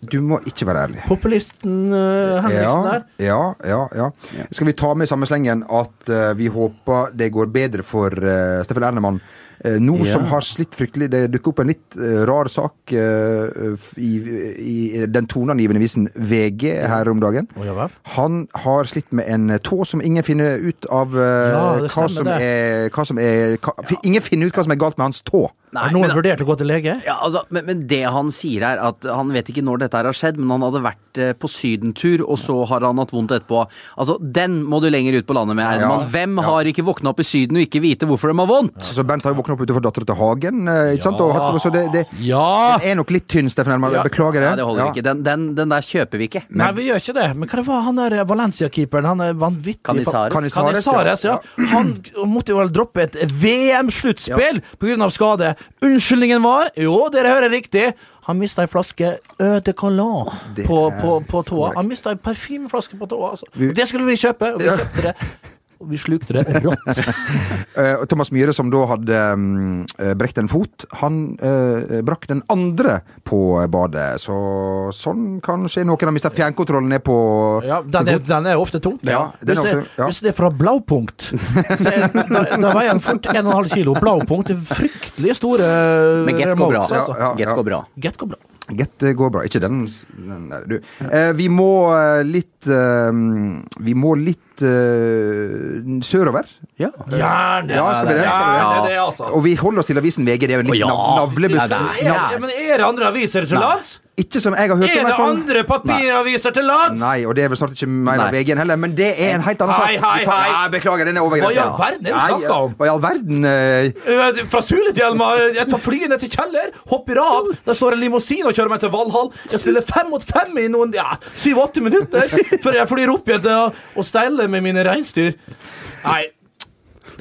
Du må ikke være ærlig. Populisten uh, Henriksen der. ja, ja, ja. Skal vi ta med samme slengen at uh, vi håper det går bedre for uh, Steffen Ernemann? Uh, nå Ja. som har slitt fryktelig Det dukker opp en litt eh, rar sak eh, i, i den toneangivende visen VG her om dagen. Ja vel. Han har slitt med en tå som ingen finner ut av eh, Ja, hva, som er, hva som er hva, Ingen finner ut hva som er galt med hans tå. Har noen men- vurdert å gå til lege? Ja, altså, men, men det han sier er at han vet ikke når dette her har skjedd, men han hadde vært eh, på sydentur, og så har han hatt vondt etterpå. Altså, Den må du lenger ut på landet med, Ernemann. Ja, Hvem ja. har ikke våkna opp i Syden og ikke vite hvorfor de har vondt? Altså, Bernt har jo våkna opp utenfor dattera til Hagen. eh, Ikke sant? Og hatt, så det, det Ja! den er nok litt tynn, Steffen Elmar. Ja. Beklager det. Ja, det holder Ja. ikke. Den, den, den der kjøper vi ikke. Nei, vi gjør ikke det. Men hva var han der Valencia-keeperen? Han er vanvittig Canizares. Canizares, Canizares, ja. Han måtte jo vel droppe et VM-sluttspill av skade. Unnskyldningen var Jo, dere hører riktig. Han mista ei flaske Eau de Colon på, på, på tåa. Han mista ei parfymeflaske på tåa. Altså. Det skulle vi kjøpe, og vi kjøpte det. Og vi slukte det rått. [laughs] Eh, Thomas Myhre, som da hadde um, eh, brekt en fot, han eh, brakk den andre på badet. Så sånn kan skje. Noen har mista fjernkontrollen ned på Ja, den, er, den er ofte tung. Ja, er hvis, det, ofte- ja. hvis det er fra blaupunkt, da, veier den fort 1,5 kilo. Blaupunkt er fryktelig store Men get går bra. altså. Ja, ja. Get går bra. Get går bra. Get går bra. Ikke den, den der, du. Eh, vi må litt eh, Vi må litt eh, sørover. Ja. Gjerne! Ja, skal vi det? Skal vi det? Gjerne det, altså. Og vi holder oss til avisen VG. Det er jo en liten ja. nav navlebusk. Ja, men er det andre aviser til lands? Ikke som jeg har hørt om. Er det om, andre papiraviser til lands? Nei, og det er vel snart ikke mer av. VG-en heller, men det er en helt annen sak. Hei, hei, hei. Ja, beklager, den er over Hva i all verden er det du snakker om? Hva i all verden? uh... Fra Sulitjelma, jeg tar flyet ned til Kjeller, hopper av. Der står en limousin og kjører meg til Valhall. Jeg spiller fem mot fem i noen ja, syv-åtte minutter før jeg flyr opp igjen til å, å steile med mine reinsdyr. Nei,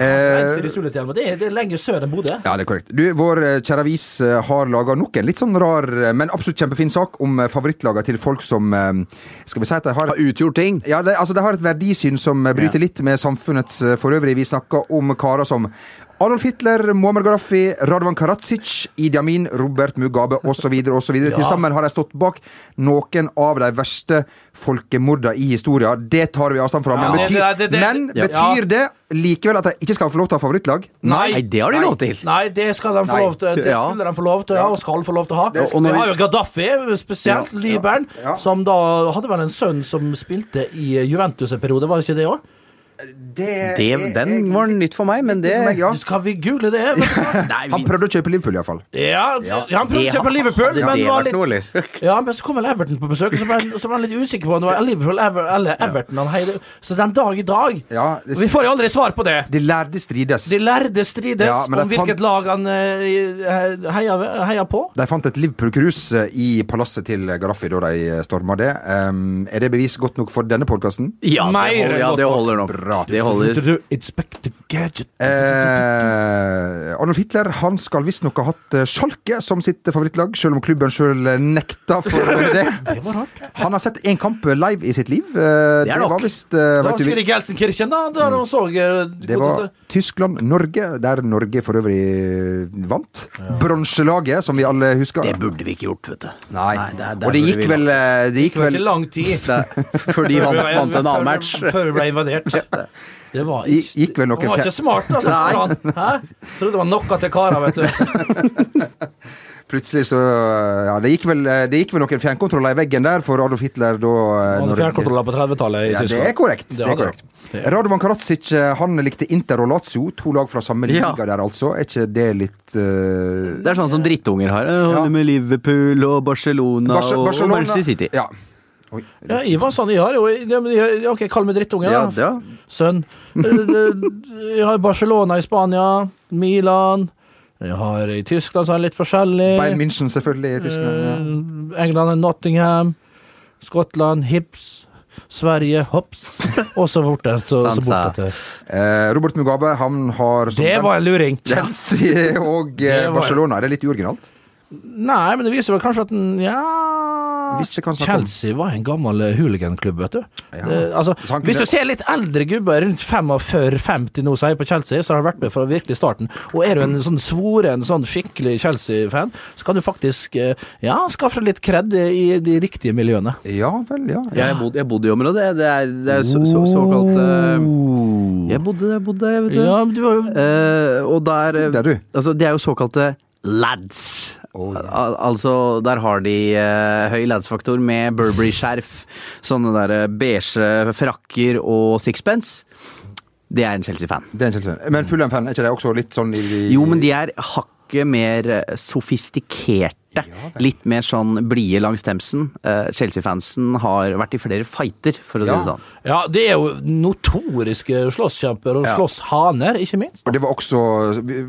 eh, det, er- det er lenger sør enn Bodø. Ja, det er korrekt. Du, Vår eh, kjære avis eh, har laga nok en litt sånn rar, eh, men absolutt kjempefin sak om favorittlaga til folk som Skal vi si at de har Har utgjort ting. ja, det, altså, de har et verdisyn som bryter litt med samfunnets for øvrig. Vi snakker om karer som Adolf Hitler, Muammar Gaddafi, Radwan Karadzic, Idi Amin, Robert Mugabe osv. osv. Ja. Til sammen har de stått bak noen av de verste folkemordene i historien. Det tar vi avstand fra. Ja, Men, betyr, det- det- det- men Ja. det likevel at de ikke skal få lov til å ha favorittlag? Nei. Nei, det har de lov til. Nei, det skal de få lov til. Det skulle de få lov til ha, og skal få lov til å ha. Det skal- har jo Gaddafi, spesielt Ja, ja, ja. som da hadde vel en sønn som spilte i Juventus en periode, var det ikke det òg? Det, Det, er- den var nytt for meg, men det meg, ja. Skal vi google det? [laughs] Nei, Han prøvde å kjøpe Liverpool, iallfall. Ja, ja, han prøvde det å kjøpe Liverpool, hadde men det var vært litt noe, eller? Ja, men så kom vel Everton på besøk, og så ble, han- så ble han litt usikker på om det var Liverpool Ever, eller Everton han heide. Så den dag i dag Ja, det- Vi får jo aldri svar på det. De lærde strides. De lærde strides Ja, om hvilket fant- lag han eh, heia, heia på. De fant et Liverpool-krus i palasset til Gaddafi da de storma det. Um, er det bevis godt nok for denne podkasten? ja, det holder, ja, det holder nok. Bra. Det holder. Inspector Gadget. Eh, Arnold Hitler han skal visstnok ha hatt eh, Schalke som sitt favorittlag, selv om klubben sjøl nekta for det. [laughs] Det var rart. Han har sett én kamp live i sitt liv. Eh, Det er nok. var visst eh, Det var vet du, sikkert jeg Gelsenkirchen, da. Der han så eh, Det var Tyskland-Norge, der Norge for øvrig vant. Bronselaget, som vi alle husker. Det burde vi ikke gjort, vet du. Nei. der- der Og det gikk vel eh, Det gikk vel ikke lang tid. [laughs] [laughs] Før de vant, vant en annen match. Før vi ble invadert. Det var ikke, gikk vel noen var ikke smart, altså. Nei. Hæ? Trodde det var noe til kara, vet du. [laughs] Plutselig så Ja, det gikk vel, eh, det gikk vel noen fjernkontroller i veggen der for Adolf Hitler da eh, Han hadde fjernkontroller på 30-tallet i Ja, det er korrekt. Det er korrekt. Det- Radovan Karadzic eh, han likte Inter og Lazio, to lag fra samme Ja. liga der altså. Er ikke det litt uh... Det er sånn som drittunger har. Holder Ja. med Liverpool og Barcelona, Barce- og, og Barcelona- Manchester City. Ja. Oi. Ja, Ivan jo ja, jeg- Ok, kall meg drittunge, da. ja. Sønn. Eh, Jeg har Barcelona i Spania, Milan Jeg har i Tyskland så er det litt forskjellig. Bayern München, selvfølgelig. i Tyskland. Ja. Eh, England er Nottingham. Skottland Hips. Sverige Hops. [laughs] Og så borte. Så, så borte. Eh, Robert Mugabe han har Det var en luring. [laughs] Chelsea og Barcelona. Det. Er litt uoriginalt? Nei, men det viser vel kanskje at den Ja Chelsea var en gammel eh, hooliganklubb, vet du. Ja. Det, altså, kunne- Hvis du ser litt eldre gubber rundt 45-50 nå sier på Chelsea, så har de vært med fra virkelig starten. Og er du en sånn svoren, sånn skikkelig Chelsea-fan, så kan du faktisk eh, ja, skaffe litt kred i de riktige miljøene. Ja vel, ja. Ja, jeg bodde, jeg bodde i området. Det er, det er så, så, såkalt uh, Jeg bodde, der, jeg bodde, vet du. Ja, men du var jo Uh, og der der Det er du. Altså, det er jo såkalte lads. Al altså, der har de eh, høy lads-faktor med Burberry-skjerf, [laughs] sånne der eh, beige frakker og sixpence. Det er en Chelsea-fan. Det er en Chelsea. Men Fulham-fan, er ikke det også litt sånn i, i Jo, men de er hakket mer eh, sofistikerte engasjerte. Litt mer sånn blide langs Themsen. Eh, Chelsea-fansen har vært i flere fighter, for å si det sånn. Ja, det er jo notoriske slåsskjemper og Ja. slåsshaner, ikke minst. Og det var også,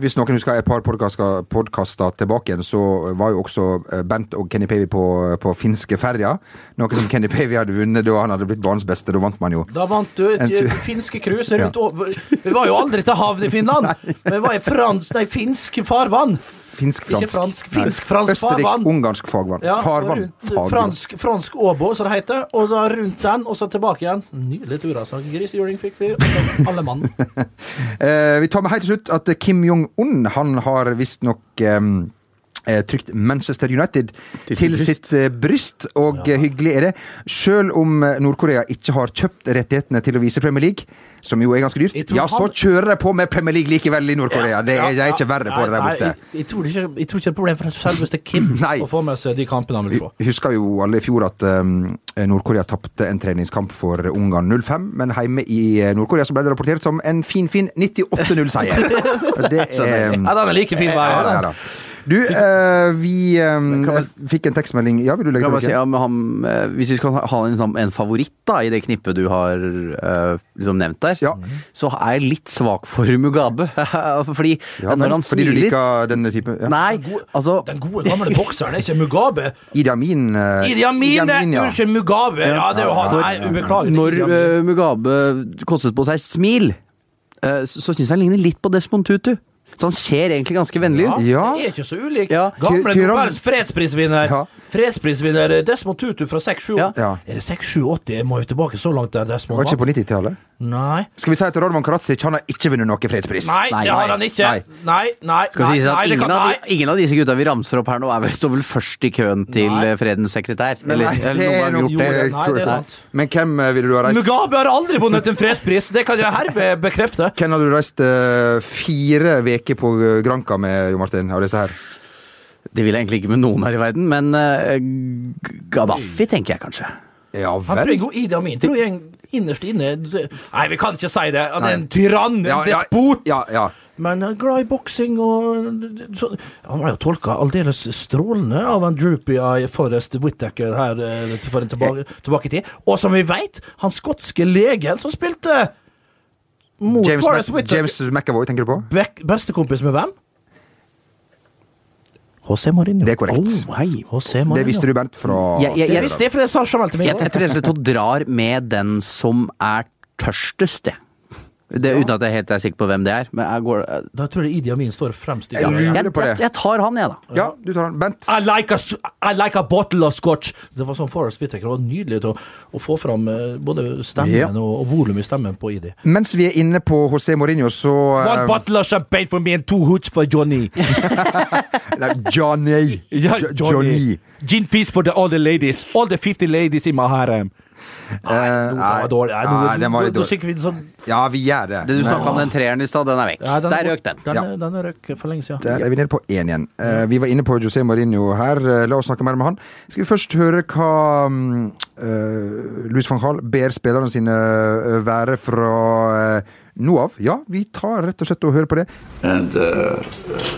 Hvis noen husker et par podkaster tilbake igjen, så var jo også eh, Bent og Kenny Pavey på, på finske ferja. Noe som Kenny Pavey hadde vunnet da han hadde blitt banens beste. Da vant man jo. Da vant du et finske cruise rundt over Vi var jo aldri til havn i Finland, [laughs] men vi var i fransk, nei, finsk farvann. Finsk-fransk. Ikke fransk, farvann. Østerriksk-ungarsk fagvann. Ja, farvann. fransk, fransk Åbo, som det heter. Og da rundt den, og så tilbake igjen. Nydelig tur, altså. Grisehjuling fikk vi. Alle mann. [laughs] Eh, vi tar med helt til slutt at Kim Jong-un han har visstnok eh, trykt Manchester United til, sitt eh, bryst, og ja. hyggelig er det. Selv om eh, Nord-Korea ikke har kjøpt rettighetene til å vise Premier League, som jo er ganske dyrt, ja, så han- kjører de på med Premier League likevel i Nord-Korea. Det er, er ikke verre på det der borte. Jeg, jeg, tror ikke, jeg tror ikke det er et problem for selveste Kim [laughs] å få med seg de kampene han vil få. Vi husker jo alle i fjor at um, Nord-Korea tapte en treningskamp for Ungarn 0-5, men hjemme i eh, Nord-Korea så ble det rapportert som en fin, fin 98-0-seier. [laughs] Det er um, Ja, den er like fin hver ja, gang. Du, eh, vi um, fikk en tekstmelding Ja, vil du legge til si, ja, han, eh, hvis vi skal ha en, sånn- en favoritt da, i det knippet du har eh, liksom nevnt der, Ja. så er jeg litt svak for Mugabe. [laughs] fordi Ja, når han han fordi du liker denne typen ja. Nei, altså Den gode, gamle bokseren er ikke Mugabe. Idi Amin. eh, Idi Amin, ja. unnskyld, Mugabe! Ja, det er jo han. Nei, beklager. Når uh, eh, Mugabe kostet på seg smil, uh, så, så syns jeg han ligner litt på Desmond Tutu. Så han ser egentlig ganske vennlig ut. Ja. Det er ikke så ulik. Ja. Gamle Nobels fredsprisvinner. Ja. Fredsprisvinner eh, Desmond Tutu fra 6-7 Ja. Ja. Er det 6-7-80? Må vi tilbake så langt der Desmond Var ikke på 90-tallet? Nei. Skal vi si at Radvan Karadzic han har ikke vunnet noen fredspris? Nei, Nei, det har han ikke. nei. Nei, nei. Skal vi si at nei, ingen, kan- av de, ingen av disse gutta vi ramser opp her nå, er vel, står vel først i køen til Nei. eh, fredens sekretær. Men Eller, nei, eller det er noe, gjort det. Jo, nei, det er sant. Men hvem eh, ville du ha reist Mugabe har aldri vunnet en fredspris, det kan jeg herved bekrefte. Hvem hadde du reist fire uker på granka Granca med, Jo Martin, av disse her? Det vil jeg egentlig ikke med noen her i verden, men uh, Gaddafi tenker jeg kanskje. Ja Han tror jeg går Idi Amin. Tror jeg innerst inne Nei, vi kan ikke si det. Han er en tyrann, en Ja, despot. Ja, ja. Men han er glad i boksing og så, Han var jo tolka aldeles strålende av en droopy eye Forrest Whittaker her eh, for en tilbake, tilbake i tid. Og som vi veit, han skotske legen som spilte mot James, Forest Whitaker. James McAvoy, tenker du på? Be Bestekompis med hvem? José Mourinho. Det er korrekt. Oh, hei. José Mourinho. Det visste du, Bernt, fra Jeg- jeg- Det visste jeg, for det sa Jamal til meg. Jeg, jeg tror rett og slett hun drar med den som er tørstest, jeg. Det, uten at jeg helt er sikker på hvem det er. Men jeg, går, Da tror jeg Idi Amin står fremst. i Jeg jeg, jeg, jeg tar han, jeg, da. Ja, du tar han. Bent. I like, a, I like a bottle of scotch. Det var sånn Forrest Whittaker. Det var nydelig til å, å få fram eh, både stemmen Ja. og, og volum i stemmen på Idi. Mens vi er inne på José Mourinho, så One eh, bottle of champagne for me and two hoots for Johnny. [laughs] nei, Johnny. Ja, Johnny. Johnny. Gin feast for the, all the ladies. All the 50 ladies in my harem. Eh, Nei, var dårlig. Nei, den var litt dårlig. sånn, Ja, vi gjør det. Det du snakka om den treeren i stad, den er vekk. Nei, den- Der røk den. Den, Ja. den røk for lenge siden. Der er vi nede på én igjen. Uh, vi var inne på José Mourinho her. Uh, la oss snakke mer med han. Skal vi først høre hva um, uh, Louis van Hall ber spillerne sine være fra nå av? Ja, vi tar rett og slett og hører på det. And uh,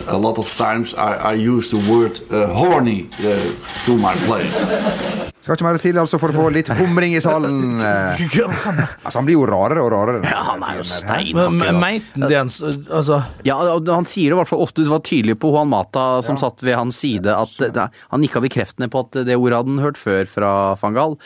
a lot of times I, I use the word uh, horny uh, to my players. Skal ikke mer til altså for å få litt humring i salen. Eh, [laughs] altså, han blir jo rarere og rarere. Ja, han er jo stein. Men men det han s- Altså Ja, han sier det i hvert fall ofte. Du var tydelig på Juan Mata som satt ved hans side, at det, han nikka bekreftende på at det ordet hadde han hørt før fra van Gaal.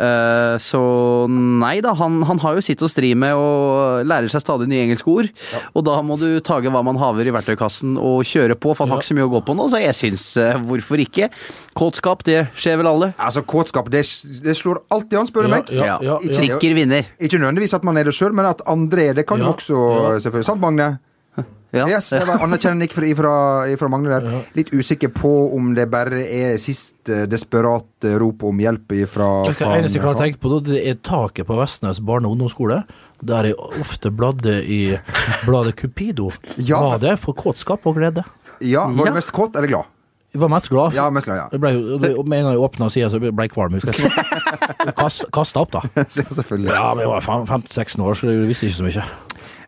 Eh, så nei da, han, han har jo sitt å stri med og lærer seg stadig nye engelske ord. Og da må du tage hva man haver i verktøykassen og kjøre på, for han har ikke så mye å gå på nå. Så jeg syns uh, hvorfor ikke? Kåtskap, det skjer vel alle. Altså, Kåtskap det, det slår alltid an, spør du Ja, meg. ja, ja, Ikke- Sikker vinner. Ikke nødvendigvis at man er det sjøl, men at andre er det, kan jo også ja. selvfølgelig. Sant, Magne? [laughs] Ja. Yes, det var anerkjennende fra, ifra, ifra Magne der. Litt usikker på om det bare er siste desperat rop om hjelp ifra Det eneste jeg klarer å tenke på, da, det er taket på Vestnes barne- og ungdomsskole. Der jeg ofte bladde i bladet Cupido. Ja. Var for kåtskap og glede? Ja, Var Ja. du mest kåt eller glad? Jeg var mest glad. Ja, mest glad, ja. Jeg ble, jo- det- med en gang jeg åpna sida, så ble jeg kvalm. husker jeg. [laughs] Kast, Kasta opp, da. [laughs] Ja, Selvfølgelig. Ja, men jeg var faen 15-16 år, så jeg visste ikke så mye.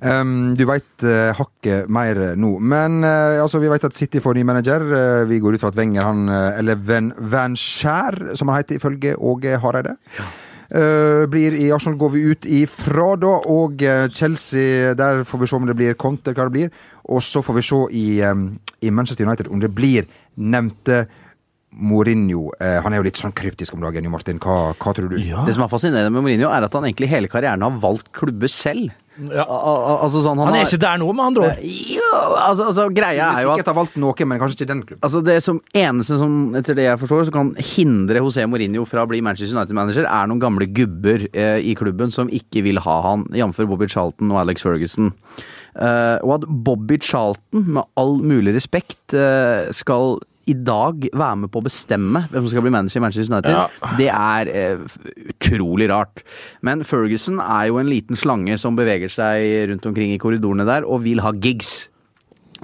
Um, du veit uh, hakket mer nå. Men uh, altså, vi vet at City får ny manager. Uh, vi går ut fra at Wenger, han, uh, eller Van, Van Skjær, som han heter ifølge Åge Hareide. Uh, blir i Arsenal går vi ut ifra, da. Og uh, Chelsea, der får vi se om det blir konter, hva det blir. Og så får vi se i, um, i Manchester United om det blir nevnte Mourinho. Uh, han er jo litt sånn kryptisk om dagen, Jo Martin. Hva, hva tror du? Ja. Det som er fascinerende med Mourinho, er at han egentlig hele karrieren har valgt klubber selv. Ja. Al- al- Altså, sånn, Han er har- ikke der nå, med andre ord. Jo, altså, altså, greia er jo at har valgt noe, men kanskje ikke den klubben. Altså Det som eneste som, etter det jeg forstår, som kan hindre José Mourinho fra å bli Manchester United-manager, er noen gamle gubber eh, i klubben som ikke vil ha han, jf. Bobby Charlton og Alex Ferguson. Eh, og at Bobby Charlton, med all mulig respekt, eh, skal i dag være med på å bestemme hvem som skal bli manager i Manchester United, Ja. det er eh, utrolig rart. Men Ferguson er jo en liten slange som beveger seg rundt omkring i korridorene der, og vil ha gigs.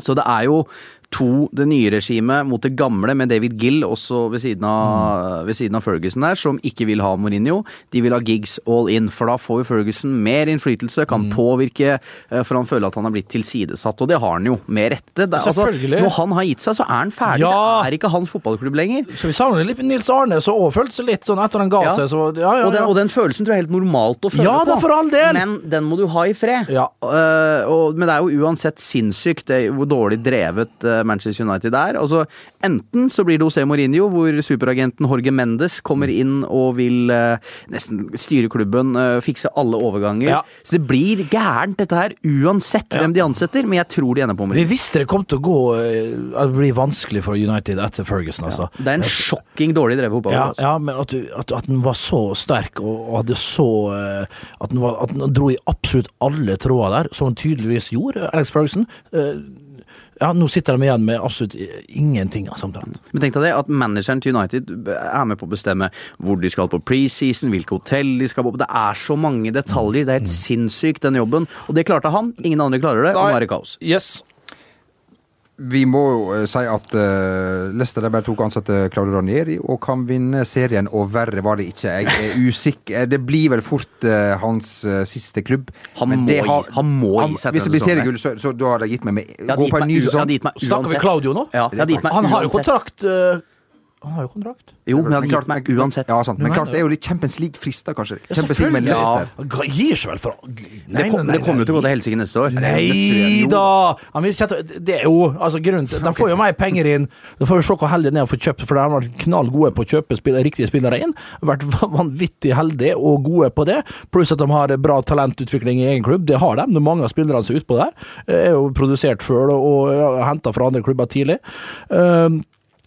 Så det er jo to, det nye regimet mot det gamle, med David Gill også ved siden, av, ved siden av Ferguson der, som ikke vil ha Mourinho. De vil ha gigs all in, for da får jo Ferguson mer innflytelse, kan påvirke, eh, for han føler at han har blitt tilsidesatt, og det har han jo, med rette. Det, er- altså, når han har gitt seg, så er han ferdig. Ja. Det er ikke hans fotballklubb lenger. Så vi savner litt Nils Arne, som overfølte seg litt sånn etter han ga Ja. seg. Så, ja, ja, Og, den, og den følelsen tror jeg er helt normalt å føle Ja, på. da, for all del. Men den må du ha i fred. Ja. Eh, og, men det er jo uansett sinnssykt det, hvor dårlig drevet eh, Manchester United er. Altså, enten så blir det José Mourinho, hvor superagenten Jorge Mendes kommer inn og vil eh, nesten styre klubben, eh, fikse alle overganger. Ja. Så det blir gærent, dette her, uansett hvem de ansetter. Men jeg tror de ender på Vi Mourinho. visste det kom til å gå eh, At det blir vanskelig for United etter Ferguson, altså. Det er en sjokking dårlig drevet fotball. Ja, altså. ja, men at, at, at den var så sterk og, og hadde så eh, At den, var, at den dro i absolutt alle tråder der, som han tydeligvis gjorde, Alex Ferguson. Eh, ja, nå sitter de igjen med absolutt ingenting av samtalen. Men tenk deg det, at manageren til United er med på å bestemme hvor de skal på preseason, hvilke hotell de skal på. Det er så mange detaljer. Det er helt sinnssykt, den jobben. Og det klarte han. Ingen andre klarer det. Og nå er det kaos. Yes. Vi må jo eh, si at uh, Leicester de bare tok ansatte Claudio Ranieri og kan vinne serien, og verre var det ikke. Jeg er [laughs] usikker. Det blir vel fort uh, hans uh, siste klubb. Han Men må har, han må gi seg Hvis det blir seriegull, så, så da har de gitt meg med. Gå på en ny sesong. hadde Snakker vi. Claudio nå? Ja, Han har jo kontrakt eh, Han har jo kontrakt. Jo, men hadde Men klart- gitt meg men- uansett. Ja, sant. Men klart, det er jo litt Champions League-frister, kanskje. Ja, Champions League med. Leicester. Ja, gir seg vel for Det, kom, det kommer jo til å gå til helsike neste år. Nei da! Det er jo altså grunnen til De får jo mer penger inn. Da får vi se hvor heldig de er å få kjøpt, for de har vært knall gode på å kjøpe spiller, riktige spillere inn. Vært vanvittig heldige og gode på det. Pluss at de har bra talentutvikling i egen klubb. Det har de. Det er mange av spillerne som er utpå der. Er jo produsert sjøl og, og ja, henta fra andre klubber tidlig. Um,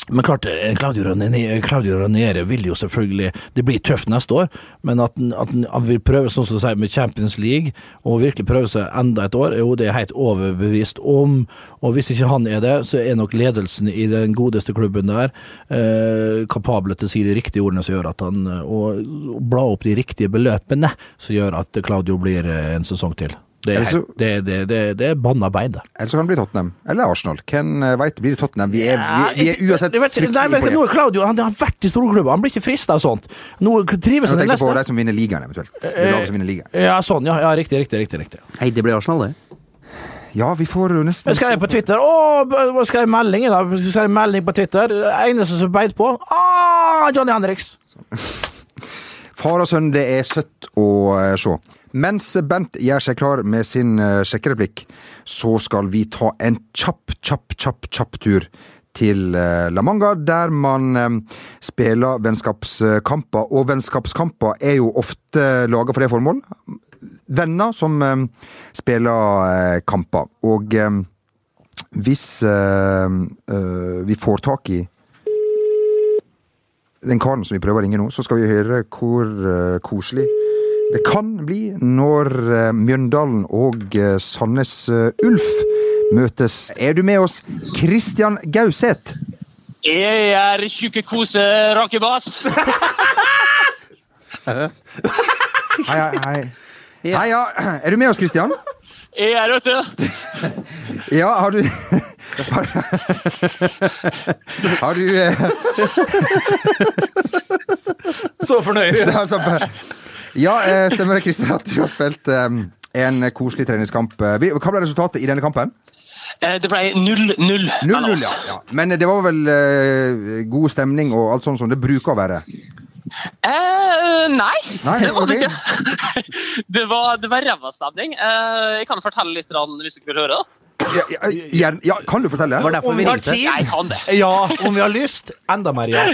men klart, eh, Claudio Ranieri, Claudio Ranieri vil jo selvfølgelig Det blir tøft neste år, men at, han- vil prøve sånn som du sier med Champions League, og virkelig prøve seg enda et år, jo det er jeg helt overbevist om. Og hvis ikke han er det, så er nok ledelsen i den godeste klubben der eh, kapable til å si de riktige ordene som gjør at han eh, Og, og bla opp de riktige beløpene som gjør at Claudio blir eh, en sesong til. Det er, Altså- det, det, det, det er banna bein, det. Eller så kan det bli Tottenham. Eller Arsenal. Hvem eh, veit? Blir det Tottenham? Vi er, vi, vi er uansett fryktelig imponert. nå er Claudio han, han har vært i storklubber. han blir ikke frista av sånt. Nå trives han i tenkte på de som vinner ligaen, eventuelt. De Eh, laget som vinner ligaen. Ja, sånn, ja. ja riktig, riktig, riktig. riktig. Hei, det blir Arsenal, det. Ja, vi får jo nesten Jeg skrev på Twitter Å, skrev melding da. Skrev melding på Twitter. Eneste som beit på ah, Johnny Henriks. Far og sønn, det er søtt å eh, se. Mens Bent gjør seg klar med sin eh, sjekkereplikk, så skal vi ta en kjapp, kjapp, kjapp, kjapp tur til eh, La Manga, der man eh, spiller vennskapskamper. Og vennskapskamper er jo ofte laga for det formål. Venner som spiller kamper. Og hvis vi får tak i den karen som vi prøver å ringe nå, så skal vi høre hvor koselig det kan bli når eh, Mjøndalen og eh, Sandnes eh, Ulf møtes. Er du med oss, Kristian Gauseth? Jeg er tjukke kose rakebass. Hei, hei, hei. Hei, ja. Er du med oss, Kristian? Jeg er, vet du. Ja, har du Har, har du Så fornøyd. Ja, eh, stemmer det, Kristian, at du har spilt eh, En koselig treningskamp. Eh, Hva ble resultatet i denne kampen? Det ble 0-0 0-0, ja. ja. Men det var vel god stemning og alt sånn som det bruker å være. Eh, nei, Nei, det var det ikke. [laughs] Det var, det var ræva stemning. Eh, jeg kan fortelle litt hvis du vil høre. da. Ja, ja, ja, kan du fortelle? Det var derfor Om vi vi har tid? Jeg kan det. Ja. Om vi har lyst? Enda mer ja.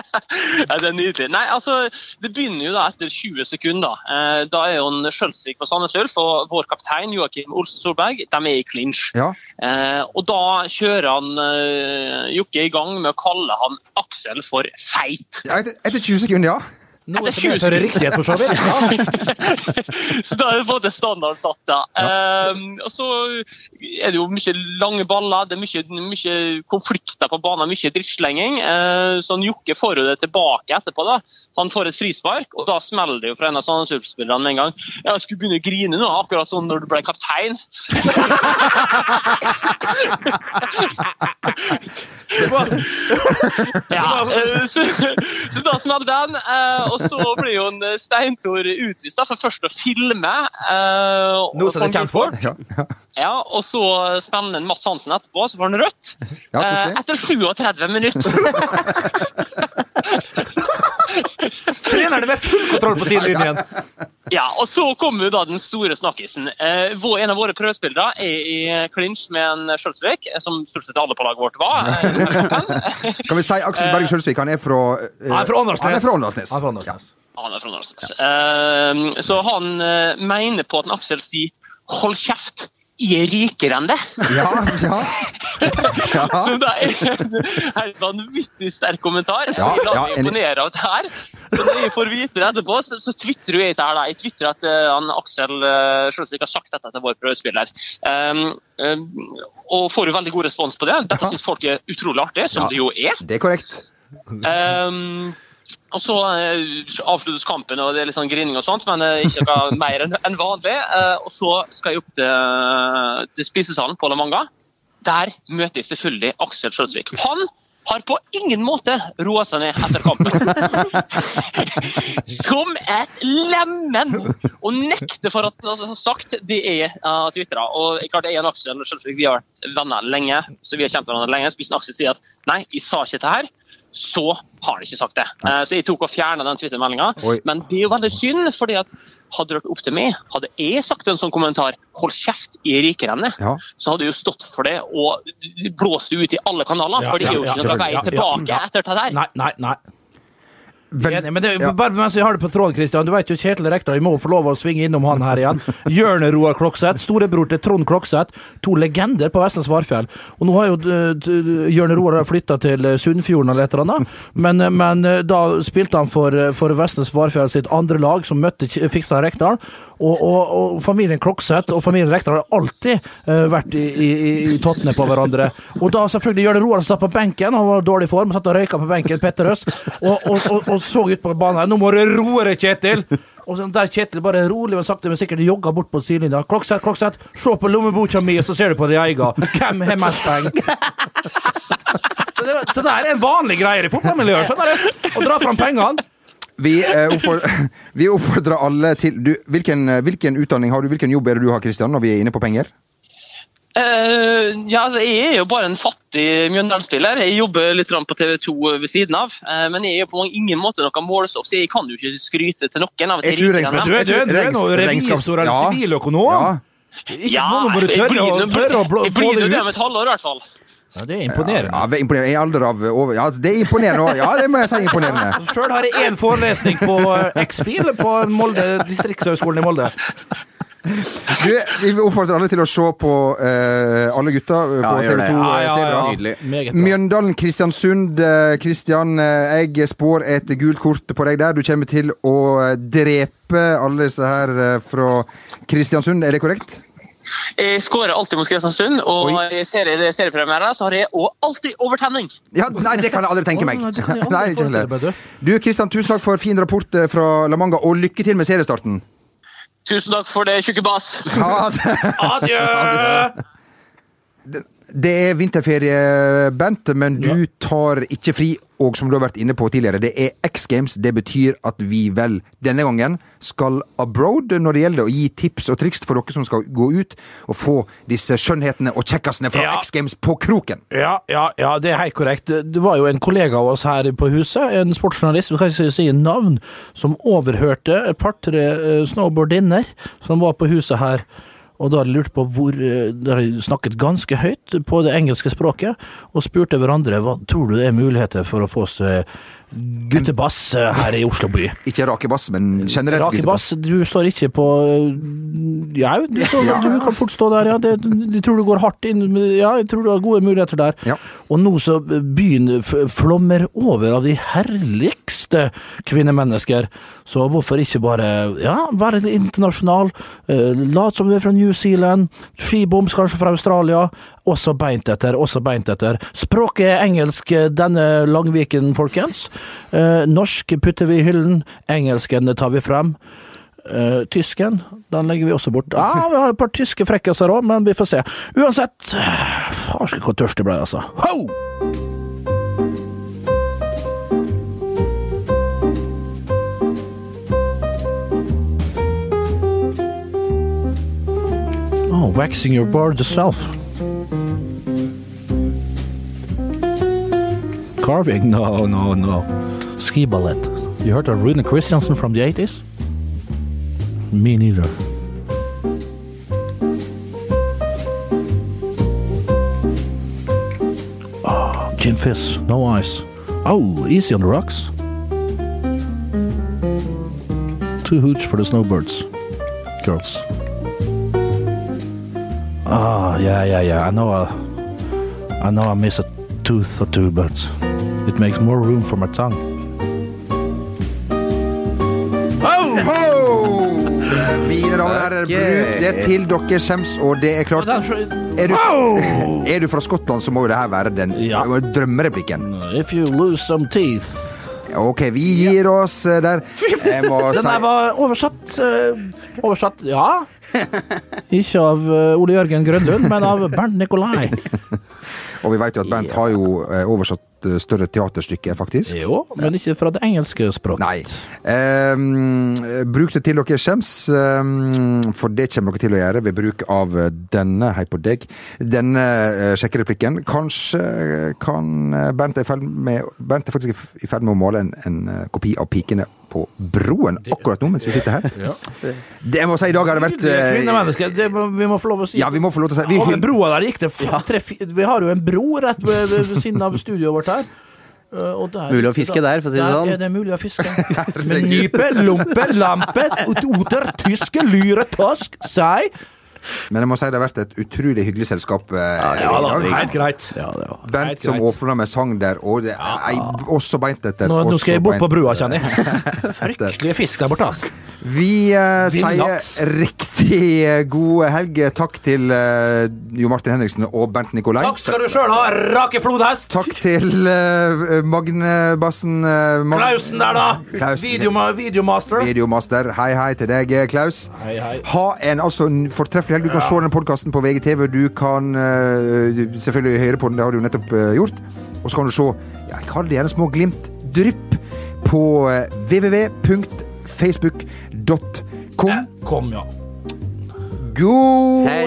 [laughs] Ja, det er nydelig. Nei, altså, Det begynner jo da etter 20 sekunder. Eh, da er jo en Skjølsvik på Sandnes Ulf og vår kaptein Joakim Olsen Solberg de er i clinch. Ja. Eh, og da kjører han eh, Jokke i gang med å kalle han Aksel for feit. Ja, etter, etter 20 sekunder, ja. Noe som 20 medfører riktighet, for så vidt. [laughs] Så da er det både standard satt, da. Eh, og så er det jo mye lange baller, det er mye, mye konflikter på banen, mye drittslenging. Uh, så han Jokke får jo det tilbake etterpå. da. Han får et frispark, og da smeller det jo fra en av Sandnes Ulf-spillerne med en gang. Jeg skulle begynne å grine nå, akkurat sånn når du ble kaptein. [laughs] Ja, eh, så, så da hadde den, eh, og så blir jo en Steintor utvist da, for først å filme. eh, og Noe som det er kjent for. ja, ja. Ja, og så spenner en Mats Hansen etterpå, så får han rødt. Ja, eh, etter 37 minutter. [laughs] Trenerne med full kontroll på sidelinjen. Ja, og så kommer da den store snakkisen. Eh, en av våre prøvespillere er i klinsj med en Skjølsvik, eh, som stort sett alle på laget vårt var. Eh, [laughs] Kan vi si Aksel Berg Sjølsvik? Han er fra eh, Han er fra Åndalsnes. Han er fra Åndalsnes. Han er fra. Eh, så han mener på at Aksel sier 'hold kjeft'. Er rikere enn det. Ja, ja. [laughs] ja. Så det er en vanvittig sterk kommentar. Ja, jeg lar meg imponere av det her. Så når jeg får vite det etterpå, så, så tvitrer jeg det her. da. Jeg tvitrer at uh, han Aksel uh, Sjølsvik har sagt dette til vår prøvespiller. Um, um, og får jo veldig god respons på det. Dette Ja. syns folk er utrolig artig, som det jo er. Det er korrekt. Um, og så eh, avsluttes kampen, og det er litt sånn grining og sånt, men eh, ikke noe [laughs] mer enn vanlig. Eh, og så skal jeg opp til, til spisesalen på La Manga. Der møter jeg selvfølgelig Aksel Skjølsvik. Han har på ingen måte roa seg ned etter kampen. [laughs] Som et lemen! Og nekter for at han har sagt det er uh, tvitra. Og klart jeg og Aksel Sjølsvik vi har vært venner lenge, så vi har kjent hverandre lenge. Så hvis Aksel sier at nei, jeg sa ikke dette her, så har han ikke sagt det. Eh, Så jeg tok og fjerna den Twitter-meldinga. Men det er jo veldig synd, fordi at hadde det vært opp til meg, hadde jeg sagt en sånn kommentar 'hold kjeft, jeg er rikere enn det', Ja. så hadde jeg jo stått for det og blåst det ut i alle kanaler. Ja, for det er jo ikke ja, vei ja, ja, tilbake etter det der. Nei, nei, nei. Vel, Enig, men det, ja. bare mens vi har det på tråden, Christian, du vet jo Kjetil Rekdal, vi må få lov å svinge innom han her igjen. [laughs] Jørn Roar Klokseth, storebror til Trond Klokseth, to legender på Vestlands Varfjell. Og nå har jo d- d- Jørn Roar flytta til eh, Sunnfjorden eller et eller annet, men, eh, men eh, da spilte han for, eh, for Vestlands Varfjell sitt andre lag, som møtte Fiksa Rekdal. Og, og, og familien Klokseth og familien Rekdal har alltid uh, vært i, i, i tottene på hverandre. Og da selvfølgelig Jørn Roar satt på benken, han var i dårlig form, satt og røyka på benken, Petter Øst, og, og, så ut på banen her. Nå må du roe deg, Kjetil! Og så der Kjetil bare rolig, men sakte, men sikkert jogga bort på sidelinja. Klokseth, Klokseth, se på lommeboka mi, og så ser du på din egen. Hvem har mest penger? [laughs] Så det, så det er en vanlig greie i fotballmiljøet? Å dra fram pengene. Vi, eh, oppfordrer, [laughs] vi oppfordrer alle til du, hvilken, eh, hvilken utdanning har du, hvilken jobb er det du har, Kristian, når vi er inne på penger? Uh, ja, altså, jeg er jo bare en fattig Mjøndalen-spiller. Jeg jobber litt på TV 2 ved siden av. Uh, men jeg er jo på ingen måte noen målestokk, så jeg kan jo ikke skryte til noen. av at Jeg tror. Du er, du er, du er Regnskaps- revisor eller Ja. siviløkonom. Ja. Ikke Ja, må du jeg tørre, blir å- nå- det ut. jeg blir det det om et halvår, i hvert fall. Ja, det er imponerende. Ja, er imponerende. I alder av over Ja, det er imponerende. Ja, det må jeg si imponerende. [laughs] Sjøl har jeg én forelesning på eh, X-Fil på Molde, distriktshøgskolen i Molde. Du, vi oppfordrer alle til å se på uh, Alle gutta eh, på Ja, gjør TV det. 2. Ja. Meget bra. Mjøndalen-Kristiansund. eh, Kristian, uh, jeg spår et gult kort på deg der. Du kommer til å drepe alle disse her fra Kristiansund, er det korrekt? Jeg skårer alltid mot Kristiansund, og Oi. i serie, seriepremiere så har jeg også alltid overtenning. Ja, Nei, det kan jeg aldri tenke meg. Nei, [laughs] ikke heller. Du, Kristian, tusen takk for fin rapport eh, fra La Manga, og lykke til med seriestarten. Tusen takk for det, tjukke bass. Ha det. Adjø! [laughs] Det er vinterferie, Bent, men du tar ikke fri. Og som du har vært inne på tidligere, det er X Games. Det betyr at vi vel denne gangen skal abroad når det gjelder å gi tips og triks for dere som skal gå ut og få disse skjønnhetene og kjekkasene fra Ja. X Games på kroken. Ja, ja, ja, det er helt korrekt. Det var jo en kollega av oss her på huset, en sportsjournalist, vi kan ikke si navn, som overhørte et par-tre eh, snowboardinner som var på huset her. Og da har de lurt på hvor eh, De snakket ganske høyt på det engelske språket, og spurte hverandre hva tror du det er muligheter for å få seg guttebass eh, her i Oslo by. [laughs] Ikke rakebass, men generelt Rakebass, du står ikke på Ja, du, står, du kan fort stå der, ja. Det, de tror du går hardt inn Ja, jeg tror du har gode muligheter der. Ja. Og nå så byen flommer over av de herligste kvinnemennesker. Så hvorfor ikke bare ja, være internasjonal? Eh, lat som du er fra New Zealand. Skiboms kanskje fra Australia. Også beint etter, også beint etter. Språket er engelsk eh, denne Langviken, folkens. Eh, norsk putter vi i hyllen. Engelsken tar vi frem. Eh, tysken, den legger vi også bort. Ja, [laughs] vi har et par tyske frekkaser òg, men vi får se. Uansett, farsken hvor tørst det ble, altså. Ho! Oh, waxing your board yourself. Carving? No, no, no. Ski ballet. You heard of Rune Christiansen from the 80s? Me neither. Ah, oh, gin fizz, no ice. Oh, easy on the rocks. Two hooch for the snowbirds. Girls. Ah, yeah, yeah, yeah. I know I, I know I miss a tooth or two, but it makes more room for my tongue. Oh! Ho! Mine damer og herrer, bruk det til dere skjems, og det er klart Er du, [laughs] er du fra Skottland, så må jo det her være den Ja. drømmereplikken. If you lose some teeth. Ok, vi gir oss eh, der. [laughs] Jeg må Den der var oversatt eh, Oversatt, ja. [laughs] Ikke av eh, Ole Jørgen Grønlund, men av Bernt Nikolai. [laughs] Og vi vet jo at Bernt har jo oversatt eh, større teaterstykker, faktisk. Jo, men ikke fra det engelske språket. Nei. Ehm, bruk det til dere skjems, ehm, for det kommer dere til å gjøre ved bruk av denne, hei på deg, denne uh, sjekkereplikken. Kanskje kan eh, Bernt er, med, Bernt er faktisk i ferd med å måle en, en eh, kopi av Pikene på broen akkurat nå mens vi sitter her. Det jeg må si i dag har det vært eh, det må, vi må få lov å si. Ja, vi må få lov til å si vi, ja, broa der gikk det tre, Vi har jo en bro rett ved siden av studioet vårt Uh, og der, Mulig å fiske der, for å si det der sånn. er det mulig å fiske. [laughs] Med nype, lompe, lampe, ot- oter, tyske, lyre, tosk, sei. Men jeg må si det har vært et utrolig hyggelig selskap. eh, i Ja da, helt greit. Ja, det var Bernt Helt som åpna med sang der, og det er også beint etter. Nå, nå skal jeg bort på brua, kjenner jeg. [laughs] Fryktelige fisk der borte, altså. Vi eh, sier riktig eh, god helg. Takk til eh, Jo Martin Henriksen og Bernt Nikolai. Takk skal du sjøl ha, rake flodhest! Takk til eh, Magnebassen Mag Klausen der, da! Klausen. Videoma, videomaster. Videomaster. Hei, hei til deg, eh, Klaus. Hei, hei. Ha en altså fortreffelig helg. Du kan se den podkasten på VGTV. Du kan uh, selvfølgelig høre på den, det har du jo nettopp uh, gjort. Og så kan du se ja, jeg kaller det gjerne små glimt, drypp, på uh, www.facebook.com. Kom, ja. God Hei.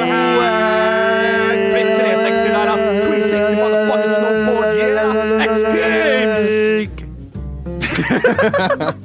Flip 360 der, da. 360 motherfucking snowboard, yeah! X Games! [laughs]